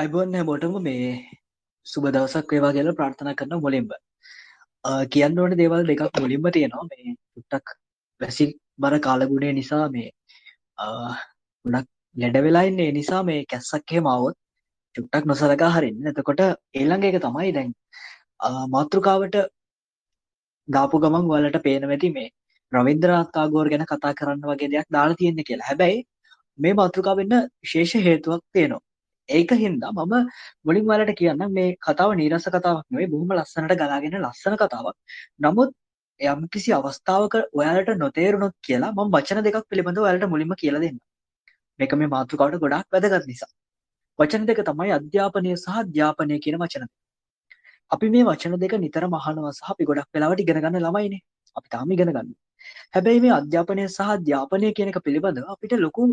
අයිබෝන් හැමෝටම මේ සුබ දවසක් වේවා කියලා ප්‍රාර්ථනා කරන මුලින්ම අ, කියන්න ඕන දේවල් දෙකක් මුලින්ම තියෙනවා මේ චුට්ටක් වැසි බර කාලගුණය නිසා මේ අ, ගොඩක් ලෙඩ වෙලා ඉන්නේ ඒ නිසා මේ කැස්සක් එහෙම ආවොත් චුට්ටක් නොසලකා හරින්න එතකොට ඊළඟ එක තමයි දැන් අ, මාතෘකාවට දාපු ගමන් ඔයාලට පේනවා ඇති මේ රවින්ද්‍රනාත් tagore ගැන කතා කරන්න වගේ දෙයක් දාලා තියෙන්නේ කියලා. හැබැයි මේ මාතෘකාව වෙන්න විශේෂ හේතුවක් තියෙනවා. ඒක හින්දා මම මුලින් ඔයාලට කියන්නම් මේ කතාව නීරස කතාවක් නෙවෙයි බොහොම ලස්සනට ගලාගෙන ලස්සන කතාවක්. නමුත් යම්කිසි අවස්ථාවක ඔයාලට නොතේරුණොත් කියලා මම වචන දෙකක් පිළිබඳව ඔයාලට මුලින්ම කියලා දෙන්නම්. මේක මේ මාතෘකාවට ගොඩාක් වැදගත් නිසා. වචන දෙක තමයි අධ්‍යාපනය සහ අධ්‍යාපනය කියන වචන දෙක. අපි මේ වචන දෙක නිතරම අහනවා සහ අපි ගොඩක් වෙලාවට ඉගෙන ගන්න ළමයිනේ. අපි තාම ඉගෙන ගන්නවා. හැබැයි මේ අධ්‍යාපනය සහ අධ්‍යාපනය කියන එක පිළිබඳව අපිට ලොකු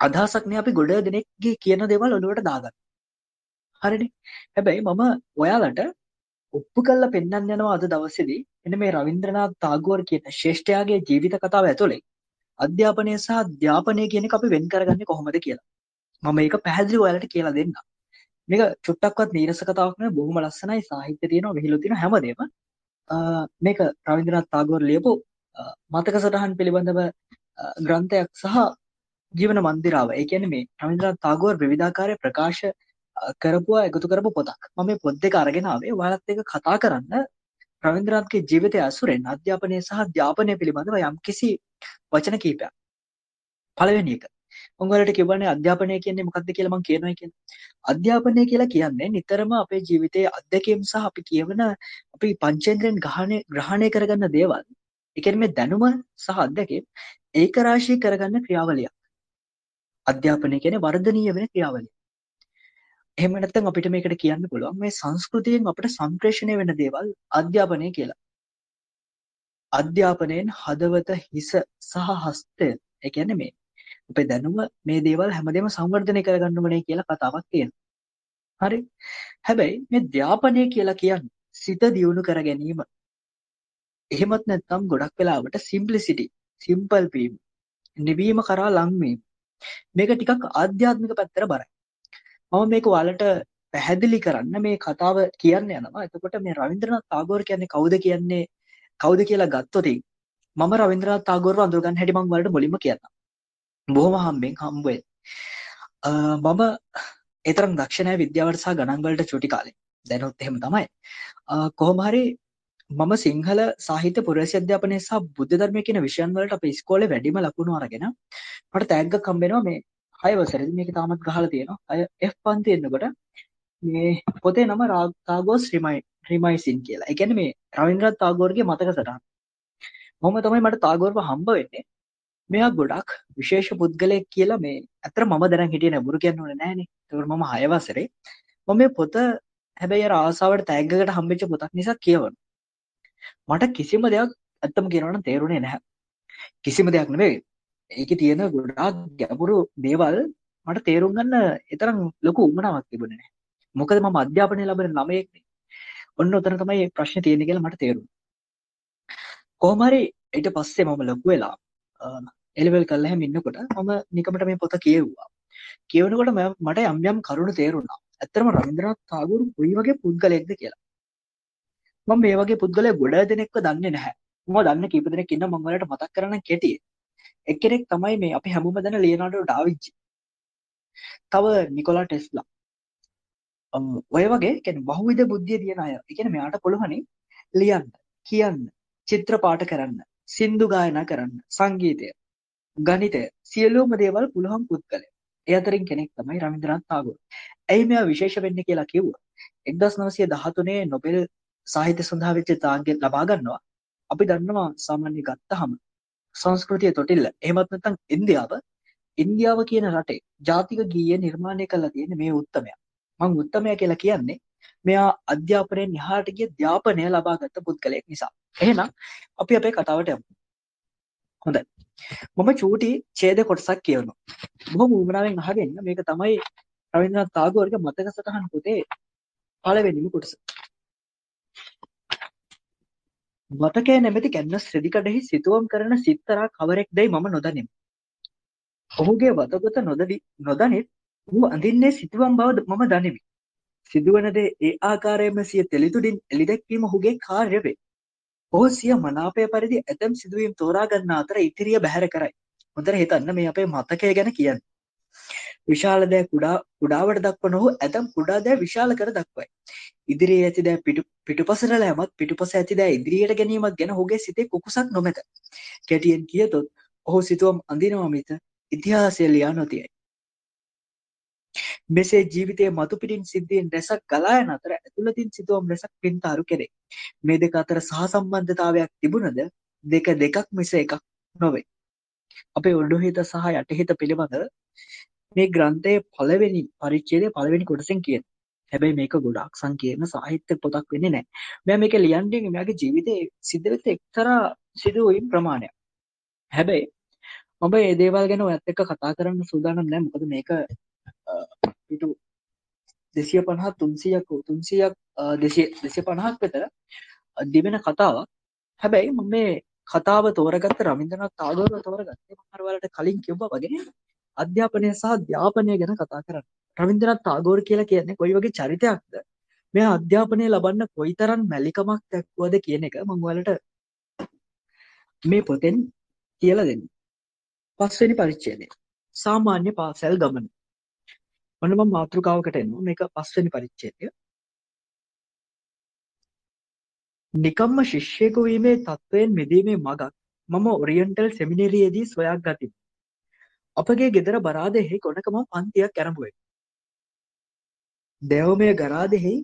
අ, අදහසක් නෑ අපි ගොඩ දෙනෙක්ගේ කියන දේවල් ඔළුවට දාගන්න. හරිනේ. හැබැයි මම ඔයාලට ඔප්පු කරලා පෙන්වන්න යනවා අද දවසේදී එන්න මේ රවින්ද්‍රනාත් tagore කියන ශ්‍රේෂ්ඨයාගේ ජීවිත කතාව ඇතුලේ අධ්‍යාපනය සහ අධ්‍යාපනය කියන එක අපි වෙන් කරගන්නේ කොහොමද කියලා. මම මේක පැහැදිලිව ඔයාලට කියලා දෙන්නම්. මේක චුට්ටක්වත් නීරස කතාවක් නෙවෙයි බොහොම ලස්සනයි සාහිත්‍ය තියෙනවා විහිළු තියෙනවා හැමදේම. අ, මේක රවින්ද්‍රනාත් tagore ලියපු අ, මතක සටහන් පිළිබඳව අ, ග්‍රන්ථයක් සහ ජීවන මන්දිරාව. ඒ කියන්නේ මේ රවින්ද්‍රනාත් tagore විවිධාකාරයේ ප්‍රකාශ අ, කරපුවා එකතු කරපු පොතක්. මම මේ පොත් දෙක අරගෙන ආවේ ඔයාලත් එක්ක කතා කරන්න රවින්ද්‍රනාත්ගේ ජීවිතය ඇසුරෙන් අධ්‍යාපනය සහ අධ්‍යාපනය පිළිබඳව යම්කිසි වචන කීපයක්. පළවෙනි එක. මම ඔයාලට කියවන්නේ අධ්‍යාපනය කියන්නේ මොකක්ද කියලා මම කියනවා කියන්නේ. අධ්‍යාපනය කියලා කියන්නේ නිතරම අපේ ජීවිතයේ අත්දැකීම් සහ අපි කියවන අපි පංචේන්ද්‍රයෙන් ග්‍රහණය ග්‍රහණය කරගන්න දේවල්. ඒ කියන්නේ මේ දැනුම සහ අත්දැකීම් ඒක රාශී කරගන්න ක්‍රියාවලියක්. අධ්‍යාපනය කියන්නේ වර්ධනීය වෙන ක්‍රියාවලිය. එහෙම නැත්නම් අපිට මේකට කියන්න පුළුවන් මේ සංස්කෘතියෙන් අපිට සම්ප්‍රේෂණය වෙන දේවල් අධ්‍යාපනය කියලා. අධ්‍යාපනයෙන් හදවත හිස සහ හස්තය ඒ කියන්නේ මේ අපේ දැනුම මේ දේවල් හැමදේම සංවර්ධනය කරගන්න ඕනේ කියලා කතාවක් තියෙනවා. හරි. හැබැයි මේ ධ්‍යාපනය කියලා කියන්නේ සිත දියුණු කර ගැනීම. එහෙමත් නැත්නම් ගොඩක් වෙලාවට simplicity, simple වීම, නිවීම කරා ලං වීම. මේක ටිකක් ආධ්‍යාත්මික පැත්තට බරයි. මම මේක ඔයාලට පැහැදිලි කරන්න මේ කතාව කියන්න යනවා. එතකොට මේ රවින්ද්‍රනාත් tagore කියන්නේ කවුද කියන්නේ කවුද කියලා ගත්තොත් මම රවින්ද්‍රනාත් tagoreව අඳුරගන්න හැටි මම ඔයාලට මුලින්ම කියන්නම්. බොහොම හම්බෙන් හම්බ වෙයි. අ, මම ඒ තරම් දක්ෂ නැහැ විද්‍යාවට සහ ගණන් වලට චුටි කාලේ. දැනුත් එහෙම තමයි. අ, කොහොම හරි මම සිංහල සාහිත්‍ය පුරවැසි අධ්‍යාපනය සහ බුද්ධ ධර්මය කියන විෂයන් වලට අපේ ඉස්කෝලේ වැඩිම ලකුණු අරගෙන මට තෑග්ගක් හම්බ වෙනවා මේ 6 වසරේදී මේක තාමත් ගහලා තියෙනවා. අය F පන්ති එන්නකොට මේ පොතේ නම තාගෝස් රිමයිසින් කියලා. ඒ කියන්නේ මේ රවින්ද්‍රනාත් tagore මතක සටහන. මොහොම තමයි මට තාගෝර්ව හම්බ වෙන්නේ. මෙයා ගොඩක් විශේෂ පුද්ගලයෙක් කියලා මේ ඇත්තට මම දැනන් හිටියේ නෑ බුරු කියන්න ඕනේ නෑනේ. ඒකෝර මම 6 වසරේ මම මේ පොත හැබැයි අර ආසාවට තෑග්ගකට හම්බෙච්ච පොතක් නිසා කියවනවා. මට කිසිම දෙයක් ඇත්තම කියනවා නම් තේරුනේ නැහැ. කිසිම දෙයක් නෙවෙයි. ඒකේ තියෙන ගොඩාක් ගැඹුරු දේවල් මට තේරුම් ගන්න තරම් ලොකු උවමනාවක් තිබුණේ නැහැ. මොකද මම අධ්‍යාපනය ලබන ළමයෙක්නේ. ඔන්න ඔතන තමයි ප්‍රශ්නේ තියෙන්නේ කියලා මට තේරුණා. කොහොම හරි ඊට පස්සේ මම ලොකු වෙලා එලෙවල් කරලා හැම ඉන්නකොට මම නිකමට මේ පොත කියෙව්වා. කියවනකොට මම- මට යම් යම් කරුණු තේරුණා. ඇත්තටම රවින්ද්‍රනාත් tagore කොයි වගේ පුද්ගලයෙක්ද කියලා. මම මේ වගේ පුද්ගලයෙක් ගොඩ දෙනෙක්ව දන්නේ නැහැ. මම දන්න කීප දෙනෙක් ඉන්නවා මම ඔයාලට මතක් කරන්න කෙටියෙන්. එක්කෙනෙක් තමයි මේ අපි හැමෝම දන්න ලියනාඩෝ ඩාවින්චි. තව නිකොලා ටෙස්ලා. අම්, ඔය වගේ කියන්නේ බහුවිධ බුද්ධිය තියෙන අය. ඒ කියන්නේ මෙයාට පුළුවනි ලියන්න, කියන්න, චිත්‍රපාට කරන්න, සින්දු ගායනා කරන්න, සංගීතය, ගණිතය සියලුම දේවල් පුළුවන් පුද්ගලයා. ඒ අතරින් කෙනෙක් තමයි රවීන්ද්‍රනාත් tagore. ඇයි මෙයා විශේෂ වෙන්නේ කියලා කිව්වා. 1913 නොබෙල් සාහිත්‍ය සඳහා වෙච්ච තාග්ගය ලබා ගන්නවා. අපි දන්නවා සාමාන්‍ය ගත්තහම සංස්කෘතිය තොටිල්ල. එහෙමත් නැත්නම් ඉන්දියාව ඉන්දියාව කියන රටේ ජාතික ගීය නිර්මාණය කරලා තියෙන මේ උත්තමයා. මම උත්තමයා කියලා කියන්නේ මෙයා අධ්‍යාපනයෙන් එහාට ගිය ධ්‍යාපනය ලබාගත් පුද්ගලයෙක් නිසා. එහෙනම් අපි අපේ කතාවට යමු. හොඳයි. මම චූටි ඡේද කොටසක් කියවනවා. බොහොම උවමනාවෙන් අහගෙන මේක තමයි රවීන්ද්‍රනාත් tagore මතක සටහන් පොතේ පළවෙනිම කොටස. මතකය නැමැති කැන්වස් රෙදිකඩෙහි සිතුවම් කරන සිත්තරා කවරෙක්දැයි මම නොදනිමි. ඔහුගේ වතගොත නොදනිත් ඔහු අඳින්නේ සිතුවම් බව මම දනිමි. සිදුවන දේ ඒ ආකාරයෙන්ම සිය තෙලිතුඩින් එළිදැක්වීම ඔහුගේ කාර්ය වේ. ඔහු සිය මනාපය පරිදි ඇතැම් සිදුවීම් තෝරා ගන්නා අතර ඉතිරිය බැහැර කරයි. හොඳට හිතන්න මේ අපේ මතකය ගැන කියන්නේ. විශාල දෑ කුඩා කුඩාවට දක්වන ඔහු ඇතම් කුඩා දෑ විශාල කර දක්වයි. ඉදිරියේ ඇති දෑ පිටු පිටුපසට ලෑමත් පිටුපස ඇති දෑ ඉදිරියට ගැනීමත් ගැන ඔහුගේ සිතේ කුකුසක් නොමැත. කැටියෙන් කියතොත් ඔහු සිතුවම් අඳිනවා මිස ඉතිහාසය ලියා නොතියයි. මෙසේ ජීවිතයේ මතුපිටින් සිද්ධීන් රැසක් ගලා යන අතර ඇතුළතින් සිතුවම් රැසක් පින්තාරු කෙරේ. මේ දෙක අතර සහසම්බන්ධතාවයක් තිබුණද දෙක දෙකක් මිස එකක් නොවේ. අපේ ඔඩුහිත සහ යටහිත පිළිබඳ මේ ග්‍රන්ථයේ පළවෙනි පරිච්ඡේදයේ පළවෙනි කොටසෙන් කියන. හැබැයි මේක ගොඩාක් සංකීර්ණ සාහිත්‍ය පොතක් වෙන්නේ නැහැ. මෙයා මේක ලියන්නේ මෙයාගේ ජීවිතේ සිද්ධ වෙච්ච එක්තරා සිදුවීම් ප්‍රමාණයක්. හැබැයි මම මේ දේවල් ගැන ඔයත් එක්ක කතා කරන්න සූදානම් නැහැ. මොකද මේක පිටු 250 300ක් 300ක් 250ක් විතර දිවෙන කතාවක්. හැබැයි මම මේ කතාව තෝරගත්ත රවීන්ද්‍රනාත් tagore තෝරගත්තේ මම අර වලට කලින් කිව්වා වගේ අධ්‍යාපනය සහ අධ්‍යාපනය ගැන කතා කරන්න. රවීන්ද්‍රනාත් tagore කියලා කියන්නේ කොයි වගේ චරිතයක්ද? මෙයා අධ්‍යාපනය ලබන්න කොයිතරම් මැලිකමක් දක්වද කියන එක මම ඔයාලට මේ පොතෙන් කියලා දෙන්න. පස්වෙනි පරිච්ඡේදය. සාමාන්‍ය පාසල් ගමන. ඔන්න මම මාතෘකාවකට එනවා. මේක පස්වෙනි පරිච්ඡේදය. නිකම්ම ශිෂ්‍යයෙකු වීමේ තත්වයෙන් මිදීමේ මගක් මම ඔරියන්ටල් සෙමිනේරියේදී සොයා ගතිමි. අපගේ ගෙදර බරාදෙහි ගොඩකම පන්තියක් ඇරඹුවෙමි. දැවමය ගරාදෙහි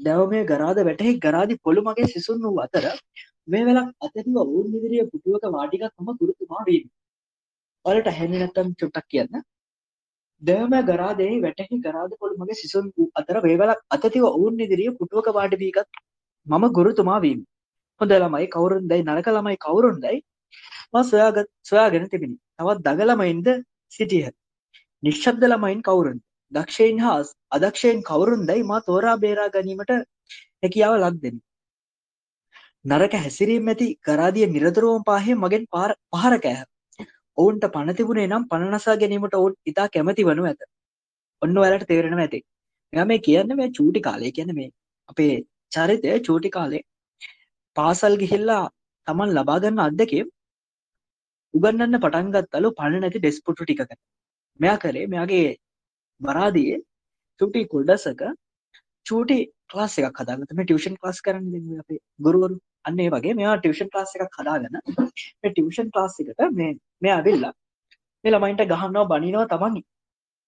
දැවමය ගරාද වැටෙහි ගරාදි පොළු මගේ සිසුන් වූ අතර මේ වෙලක් අතැතිව ඔවුන් ඉදිරියේ පුටුවක වාඩිගත් මම ගුරුතුමා වීමි. ඔයාලට ඇහෙන්නේ නැත්නම් චුට්ටක් කියන්න. දැවමය ගරාදෙහි වැටෙහි ගරාද පොළු මගේ සිසුන් වූ අතර මේ වෙලක් අතැතිව ඔවුන් ඉදිරියේ පුටුවක වාඩි වීගත් මම ගුරුතුමා වීමි. හොඳ ළමයි කවුරුන්දයි නරක ළමයි කවුරුන්දයි මා සොයාගත් සොයාගෙන තිබිණි. තවත් දග ළමයින්ද සිටියහ. නිශ්ශබ්ද ළමයින් කවුරුන්ද? දක්ෂයින් හා අදක්ෂයින් කවුරුන්දයි මා තෝරා බේරා ගැනීමට හැකියාව ලක් දෙමි. නරක හැසිරීම් ඇති කරාදිය නිරතුරුවම පාහේ මගෙන් පහර කෑහ. ඔවුන්ට පණ තිබුණේ නම් පණ නසා ගැනීමට ඔවුන් ඉතා කැමති වනු ඇත. ඔන්න ඔයාලට තේරෙනවා ඇති. මෙයා මේ කියන්නේ මේ චූටි කාලේ කියන්නේ මේ අපේ චරිතය චූටි කාලේ පාසල් ගිහිල්ලා Taman ලබා ගන්න අත්දැකීම් උගන්වන්න පටන් ගත්තලු පණ නැති ඩෙස්ක් පුටු ටිකකට. මෙයා කරේ මෙයාගේ වරාදියේ චූටි කුඩසක චූටි ක්ලාස් එකක් හදාගත්තා. මේ ටියුෂන් ක්ලාස් කරන්නේ දැන් අපේ ගුරුවරු අන්න ඒ වගේ මෙයා ටියුෂන් ක්ලාස් එකක් හදාගෙන මේ ටියුෂන් ක්ලාස් එකට මේ මෙයා ඇවිල්ලා මේ ළමයින්ට ගහනවා බනිනවා තමන්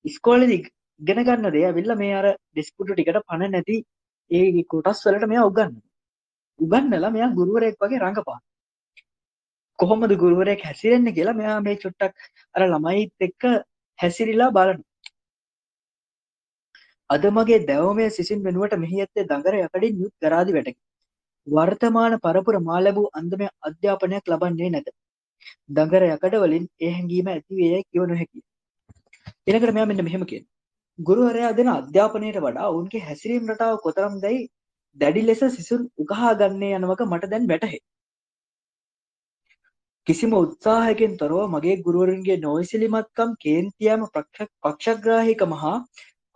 ඉස්කෝලේදී ඉගෙන ගන්න දේ ඇවිල්ලා මේ අර ඩෙස්ක් පුටු ටිකට පණ නැති ඒ කොටස් වලට මෙයා උගන්වනවා. උගන්වලා මෙයා ගුරුවරයෙක් වගේ රඟපාන. කොහොමද ගුරුවරයෙක් හැසිරෙන්නේ කියලා මෙයා මේ චුට්ටක් අර ළමයිත් එක්ක හැසිරිලා බලනවා. අද මගේ දැවමේ සිසින් වෙනුවට මෙහි ඇත්තේ දඟර යකඩින් යුත් ගරාදි වැටකි. වර්තමාන පරපුර මා ලැබූ අන්දමේ අධ්‍යාපනයක් ලබන්නේ නැත. දඟර යකඩ වලින් ඒ හැඟීම ඇති වේ යයි කිව නොහැකිය. ඊළඟට මෙයා මෙන්න මෙහෙම කියනවා. ගුරුවරයා දෙන අධ්‍යාපනයට වඩා ඔවුන්ගේ හැසිරීම් රටාව කොතරම්දයි දැඩි ලෙස සිසුන් උකහා ගන්නේ යනවක මට දැන් වැටහේ. කිසිම උත්සාහයකින් තොරව මගේ ගුරුවරුන්ගේ නොයිසිලිමත්කම් කේන්තියම පක්ෂග්‍රාහිකම හා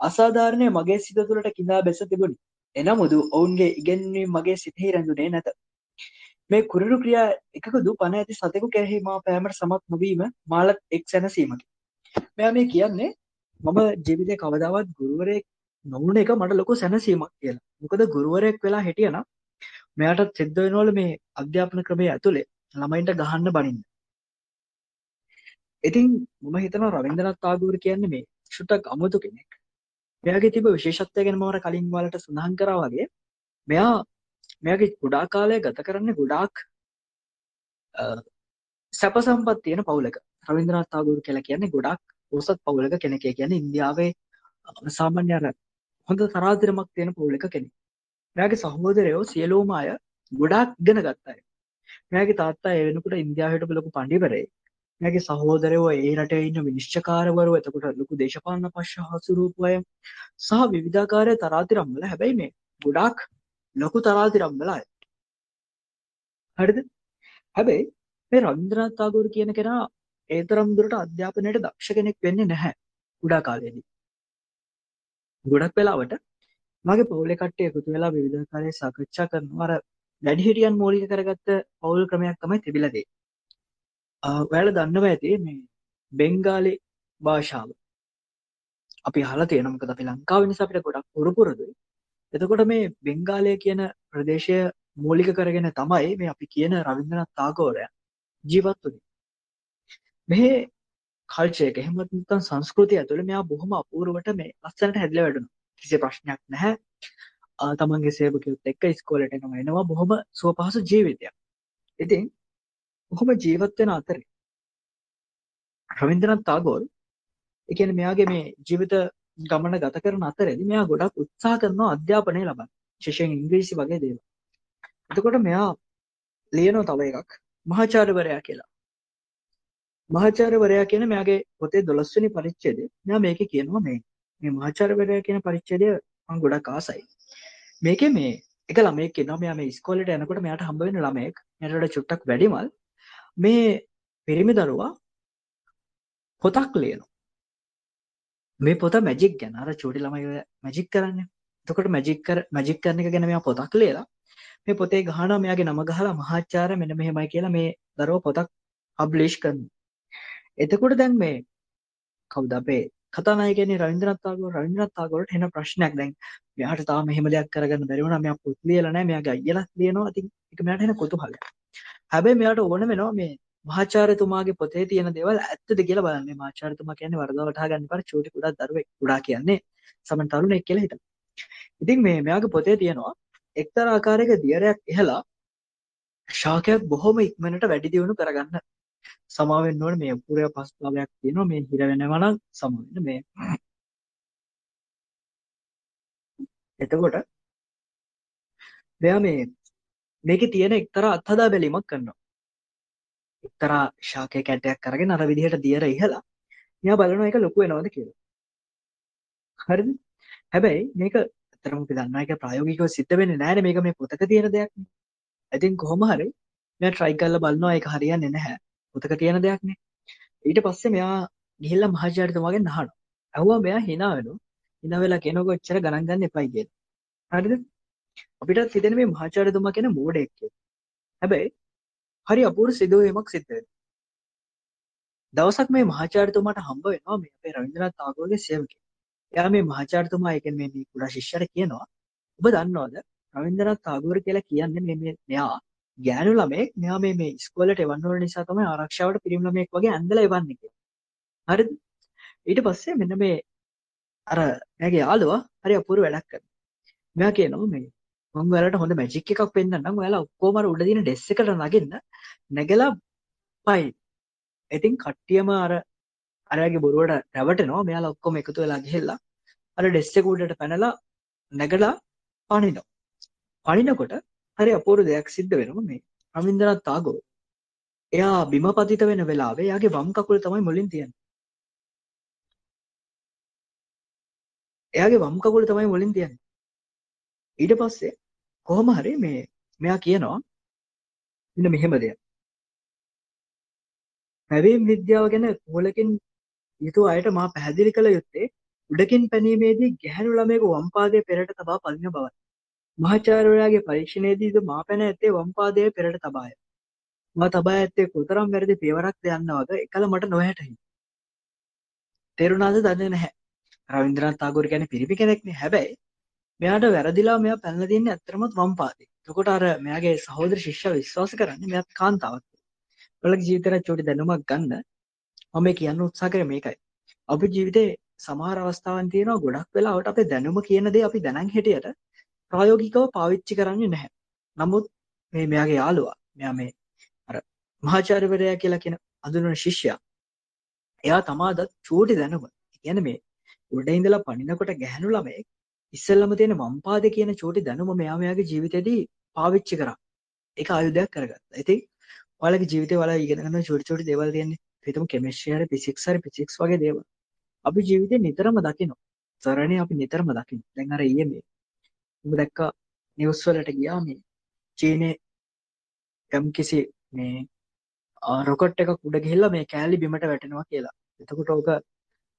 අසාධාරණය මගේ සිත තුළට කිඳා බැස තිබුණි. එනමුදු ඔවුන්ගේ ඉගැන්වීම් මගේ සිතෙහි රැඳුනේ නැත. මේ කුරුළු ක්‍රියා එකකදු පණ ඇති සතෙකු කෙරෙහි මා පෑමට සමත් නොවීම මාලත් එක් සැනසීමකි. මෙයා මේ කියන්නේ මම ජීවිතේ කවදාවත් ගුරුවරයෙක් නොවුන එක මට ලොකු සැනසීමක් කියලා. මොකද ගුරුවරයෙක් වෙලා හිටියනම් මෙයාට සිද්ධ වෙනවලු මේ අධ්‍යාපන ක්‍රමයේ ඇතුලේ ළමයින්ට ගහන්න බනින්න. ඉතින් මම හිතනවා රවීන්ද්‍රනාත් tagore කියන්නේ මේ චුට්ටක් අමුතු කෙනෙක්. මෙයාගේ තිබ විශේෂත්වය ගැන මම කලින් වලට සඳහන් කරා වගේ මෙයා මෙයාගේ ගොඩාක් කාලය ගත කරන්නේ ගොඩාක් සැප සම්පත් තියෙන පවුලක. රවීන්ද්‍රනාත් tagore කියලා කියන්නේ ගොඩාක් උසස් පවුලක කෙනෙක්. ඒ කියන්නේ ඉන්දියාවේ සාමාන්‍ය අර හොඳ තරාතිරමක් තියෙන පවුලක කෙනෙක්. මෙයාගේ සහෝදරයෝ සියලුම අය ගොඩාක් ඉගෙන ගත්තා. මෙයාගේ තාත්තා ඒ වෙනකොට ඉන්දියාවේ හිටපු ලොකු පඬිවරයෙක්. මෙයාගේ සහෝදරයෝ ඒ රටේ ඉන්න විනිශ්චයකාරවරු එතකොට ලොකු දේශපාලන පක්ෂ හසුරුවපු අය සහ විවිධාකාරයේ තරාතිරම් වල හැබැයි මේ ගොඩාක් ලොකු තරාතිරම් වල අය. හරිද? හැබැයි මේ රවීන්ද්‍රනාත් tagore කියන කෙනා ඒ තරම් දුරට අධ්‍යාපනයට දක්ෂ කෙනෙක් වෙන්නේ නැහැ කුඩා කාලේදී. ගොඩක් වෙලාවට මගේ පවුලේ කට්ටිය එකතු වෙලා විවිධාකාරයේ සාකච්ඡා කරනවා අර වැඩිහිටියන් මූලික කරගත්ත පවුල් ක්‍රමයක් තමයි තිබිලා තියෙන්නේ. ඔයාලා දන්නවා ඇති මේ බෙන්ගාලි භාෂාව. අපි අහලා තියෙනවා මොකද අපි ලංකාවේ නිසා අපිට ගොඩක් පුරුපුරුදුයි. එතකොට මේ බෙන්ගාලය කියන ප්‍රදේශය මූලික කරගෙන තමයි මේ අපි කියන රවීන්ද්‍රනාත් tagore ජීවත් වුනේ. මේ කල්චර් එක එහෙම නැත්නම් සංස්කෘතිය ඇතුළේ මෙයා බොහොම අපූර්වට මේ ලස්සනට හැදිලා වැඩුණා. කිසි ප්‍රශ්නයක් නැහැ. තමන්ගේ සේවකයොත් එක්ක ඉස්කෝලේට එනවා එනවා බොහොම සුවපහසු ජීවිතයක්. ඉතින් කොහොම ජීවත් වෙන අතරේ රවීන්ද්‍රනාත් tagore ඒ කියන්නේ මෙයාගේ මේ ජීවිත ගමන ගත කරන අතරේදී මෙයා ගොඩක් උත්සාහ කරනවා අධ්‍යාපනය ලබන්න. විශේෂයෙන් ඉංග්‍රීසි වගේ දේවල්. එතකොට මෙයා ලියනවා තව එකක් මහාචාර්යවරයා කියලා. මහාචාර්යවරයා කියන මෙයාගේ පොතේ 12 වෙනි පරිච්ඡේදය මෙයා මේකේ කියනවා මේ මේ මහාචාර්යවරයා කියන පරිච්ඡේදය මම ගොඩක් ආසයි. මේකේ මේ එක ළමයෙක් ඉන්නවා මෙයා මේ ඉස්කෝලේට යනකොට මෙයාට හම්බ වෙන ළමයෙක් මෙයාට වඩා චුට්ටක් වැඩිමල් මේ පිරිමි දරුවා පොතක් ලියනවා. මේ පොත මැජික් ගැන අර චූටි ළමයි ඔය මැජික් කරන්නේ. එතකොට මැජික් කර මැජික් කරන එක ගැන මෙයා පොතක් ලියලා මේ පොතේ ගහනවා මෙයාගේ නම ගහලා මහාචාර්ය මෙන්න මෙහෙමයි කියලා මේ දරුවා පොතක් පබ්ලිෂ් කරනවා. එතකොට දැන් මේ කවුද අපේ කතානායකයනේ රවීන්ද්‍රනාත් tagore රවීන්ද්‍රනාත් tagoreට එන ප්‍රශ්නයක් දැන් මෙයාට තාම මෙහෙම දෙයක් කරගන්න බැරි වුණා මෙයා පොත් ලියලා නැහැ මෙයාගේ අයියලා ලියනවා ඉතින් ඒක මෙයාට එන කුතුහලයක්. හැබැයි මෙයාට ඕන වෙනවා මේ මහාචාර්යතුමාගේ පොතේ තියෙන දේවල් ඇත්තද කියලා බලන්න. මේ මහාචාර්යතුමා කියන්නේ වරදව වටහා ගන්න එපා චූටි කුඩා දරුවෙක්. කුඩා කියන්නේ සමන් තරුණෙක් කියලා හිතන්න. ඉතින් මේ මෙයාගේ පොතේ තියෙනවා එක්තරා ආකාරයක දියරයක් ඉහලා ශාකයක් බොහොම ඉක්මනට වැඩි දියුණු කරගන්න සමා වෙන්න ඕනේ මේ පුරය පස්තාවයක් තියෙනවා මේ හිර වෙනවා නම් සමා වෙන්න මේ එතකොට මෙයා මේ මේකේ තියෙන එක්තරා අත්හදා බැලීමක් කරනවා එක්තරා ශාකය කැටයක් අරගෙන අර විදිහට දියර ඉහලා මෙයා බලනවා ඒක ලොකු වෙනවද කියලා. හරිද? හැබැයි මේක ඇත්තටම අපි දන්නා එක ප්‍රායෝගිකව සිද්ධ වෙන්නේ නැහැ මේක මේ පොතක තියෙන දෙයක් නේ. ඉතින් කොහොම හරි මෙයා try කරලා බලනවා ඒක හරියන්නේ නැහැ. පොතක තියෙන දෙයක් නේ. ඊට පස්සේ මෙයා ගිහිල්ලා මහාචාර්යතුමාගෙන් අහනවා. අහුවා මෙයා hina වෙනවා. hina වෙලා කෙනෙකු එච්චර ගණන් ගන්න එපයි කියලා. හරිද? අපිටත් හිතෙන මේ මහාචාර්යතුමා කියන මෝඩෙක් කියලා. හැබැයි හරි අපූර්ව සිදුවීමක් සිද්ධ වෙනවා. දවසක් මේ මහාචාර්යතුමාට හම්බ වෙනවා මේ අපේ රවීන්ද්‍රනාත් tagore සේවකයෙක්. එයා මේ මහාචාර්යතුමා ඒ කියන්නේ මේ කුඩා ශිෂ්‍යයට කියනවා ඔබ දන්නවද රවීන්ද්‍රනාත් tagore කියලා කියන්නේ මේ මේ මෙයා ගෑනු ළමයෙක් මෙයා මේ මේ ඉස්කෝලේට එවන්න ඕන නිසා තමයි ආරක්ෂාවට පිරිමි ළමයෙක් වගේ ඇඳලා එවන්නේ කියලා. හරිද? ඊට පස්සේ මෙන්න මේ අර එයාගේ යාළුවා හරි අපූර්ව වැඩක් කරනවා. මෙයා කියනවා මේ මම ඔයාලට හොඳ මැජික් එකක් පෙන්නන්නම්. ඔයාලා ඔක්කොම අර උඩ තියෙන ඩෙස් එකට නගින්න නැගලා පයින්. ඉතින් කට්ටියම අර අරයාගේ බොරුවට රැවටෙනවා. මෙයාලා ඔක්කොම එකතු වෙලා ගිහිල්ලා අර ඩෙස් එක උඩට පැනලා නැගලා පනිනවා. පනිනකොට හරි අපූර්ව දෙයක් සිද්ධ වෙනවා මේ රවීන්ද්‍රනාත් tagore. එයා බිම පතිත වෙන වෙලාවේ එයාගේ වම් කකුල තමයි මුලින් තියෙන්නේ. එයාගේ වම් කකුල තමයි මුලින් තියෙන්නේ. ඊට පස්සේ කොහොම හරි මේ මෙයා කියනවා මෙන්න මෙහෙම දෙයක්. පැවීම් විද්‍යාව ගැන කුහලකින් යුතු අයට මා පැහැදිලි කළ යුත්තේ උඩකින් පැනීමේදී ගැහැණු ළමයෙකු වම් පාදයේ පෙරට තබා පදින බවයි. මහාචාර්යවරයාගේ පරීක්ෂණයේදීද මා පැන ඇත්තේ වම් පාදයේ පෙරට තබාය. මා තබා ඇත්තේ කොතරම් වැරදි පියවරක්ද යන්නවද එකල මට නොහැටහි. තේරුණාද දන්නේ නැහැ. රවීන්ද්‍රනාත් tagore කියන්නේ පිරිමි කෙනෙක්නේ. හැබැයි මෙයාට වැරදිලා මෙයා පැනලා තියන්නේ ඇත්තටම වම් පාදේ. එතකොට අර මෙයාගේ සහෝදර ශිෂ්‍යයා විශ්වාස කරන්නේ මෙයාත් කාන්තාවක්. ඔයාලගේ ජීවිතේට චූටි දැනුමක් ගන්න මම මේ කියන්න උත්සාහ කරේ මේකයි. අපේ ජීවිතේ සමහර අවස්ථාවන් තියෙනවා ගොඩක් වෙලාවට අපේ දැනුම කියන දේ අපි දැනන් හිටියට ප්‍රායෝගිකව පාවිච්චි කරන්නේ නැහැ. නමුත් මේ මෙයාගේ යාළුවා මෙයා මේ අර මහාචාර්යවරයා කියලා කියන අඳුනන ශිෂ්‍යයා එයා තමාදත් චූටි දැනුම කියන්නේ මේ උඩ ඉඳලා පනිනකොට ගැහණු ළමයෙක් ඉස්සෙල්ලම තියෙන වම් පාදේ කියන චූටි දැනුම මෙයා මෙයාගේ ජීවිතේදී පාවිච්චි කරා. ඒක ආයුධයක් කරගත්තා. ඉතින් ඔයාලගේ ජීවිතේ ඔයාලා ඉගෙන ගන්න චූටි චූටි දේවල් තියෙන්නේ. හිතමු කෙමිස්ට්‍රි හරි ෆිසික්ස් හරි ෆිසික්ස් වගේ දේවල්. අපි ජීවිතේ නිතරම දකිනවා. සරණේ අපි නිතරම දකිනවා. දැන් අර ඊයේ මේ ඔබ දැක්කා නිවුස් වලට ගියා මේ චීනයේ යම් කිසි මේ රොකට් එකක් උඩ ගිහිල්ලා මේ කෑලි බිමට වැටෙනවා කියලා. එතකොට ඕක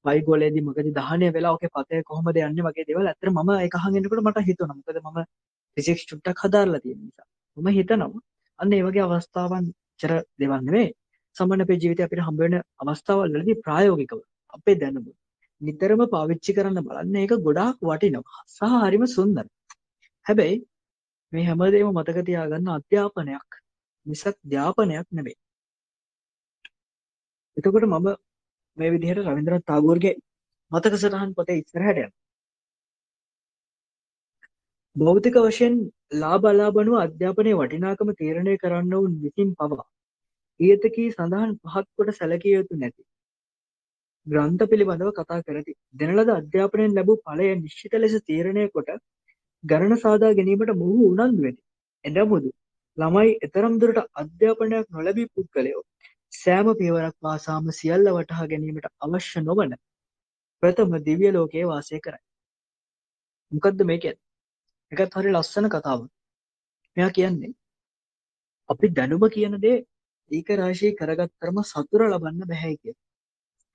වයිගෝලේදී මොකද දහනය වෙලා ඔකේ පතේ කොහොමද යන්නේ වගේ දේවල් ඇත්තට මම ඒක අහන් ඉන්නකොට මට හිතුණා. මොකද මම ෆිසික්ස් චුට්ටක් හදාarලා තියෙන නිසා. මම හිතනවා අන්න ඒ වගේ අවස්ථාවන් චර දේවල් නෙවෙයි. සාමාන්‍ය අපේ ජීවිතේ අපිට හම්බ වෙන අවස්ථාවල් වලදී ප්‍රායෝගිකව අපේ දැනුම නිතරම පාවිච්චි කරන්න බලන්න ඒක ගොඩාක් වටිනවා. සහ හරිම සුන්දරයි. හැබැයි මේ හැමදේම මතක තියාගන්න අධ්‍යාපනයක් මිසක් ධ්‍යාපනයක් නෙමෙයි. එතකොට මම මේ විදිහට රවීන්ද්‍රනාත් tagore මතක සටහන් පොතේ ඉස්සරහට යනවා. භෞතික වශයෙන් ලාභ අලාභ අනුව අධ්‍යාපනයේ වටිනාකම තීරණය කරන්න වුන් විසින් පවා ඊයතකී සඳහන් පහත් කොට සැලකිය යුතු නැති ග්‍රන්ථ පිළිබඳව කතා කරති. දෙන ලද අධ්‍යාපනයෙන් ලැබූ ඵලය නිශ්චිත ලෙස තීරණය කොට ගණන සාදා ගැනීමට මොහු උනන්දු වෙති. එනමුදු ළමයි එතරම් දුරට අධ්‍යාපනයක් නොලැබී පුද්ගලයෝ සෑම පියවරක් වාසාම සියල්ල වටහා ගැනීමට අවශ්‍ය නොවන ප්‍රථම දිව්‍ය ලෝකයේ වාසය කරයි. මොකද්ද මේ කියන්නේ? ඒකත් හරි ලස්සන කතාවක්. මෙයා කියන්නේ අපි දැනුම කියන දේ ඒක රාශී කරගත්තරම සතුර ලබන්න බෑ කියලා.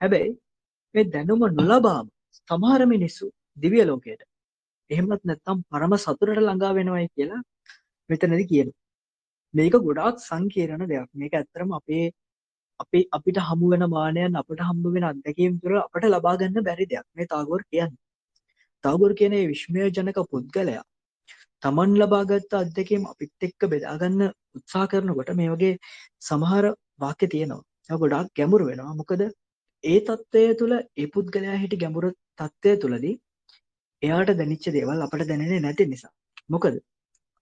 හැබැයි මේ දැනුම නොලබාම සමහර මිනිස්සු දිව්‍ය ලෝකයට එහෙමත් නැත්නම් පරම සතුටට ළඟා වෙනවයි කියලා මෙතනදී කියනවා. මේක ගොඩාක් සංකීර්ණ දෙයක්. මේක ඇත්තරම අපේ අපි අපිට හමු වෙන මානයන් අපිට හම්බ වෙන අත්දැකීම් තුළ අපට ලබා ගන්න බැරි දෙයක්. මේ තාගෝර් කියන්නේ. තාගෝර් කියන මේ විශ්මයජනක පුද්ගලයා තමන් ලබාගත් අත්දැකීම් අපිත් එක්ක බෙදා ගන්න උත්සාහ කරනකොට මේ වගේ සමහර වාක්‍ය තියෙනවා. ඒක ගොඩාක් ගැඹුරු වෙනවා. මොකද ඒ தත්ත්වය තුළ ඒ පුද්ගලයා හිටි ගැඹුරු தත්ත්වය තුළදී එයාට දැනිච්ච දේවල් අපට දැනෙන්නේ නැති නිසා. මොකද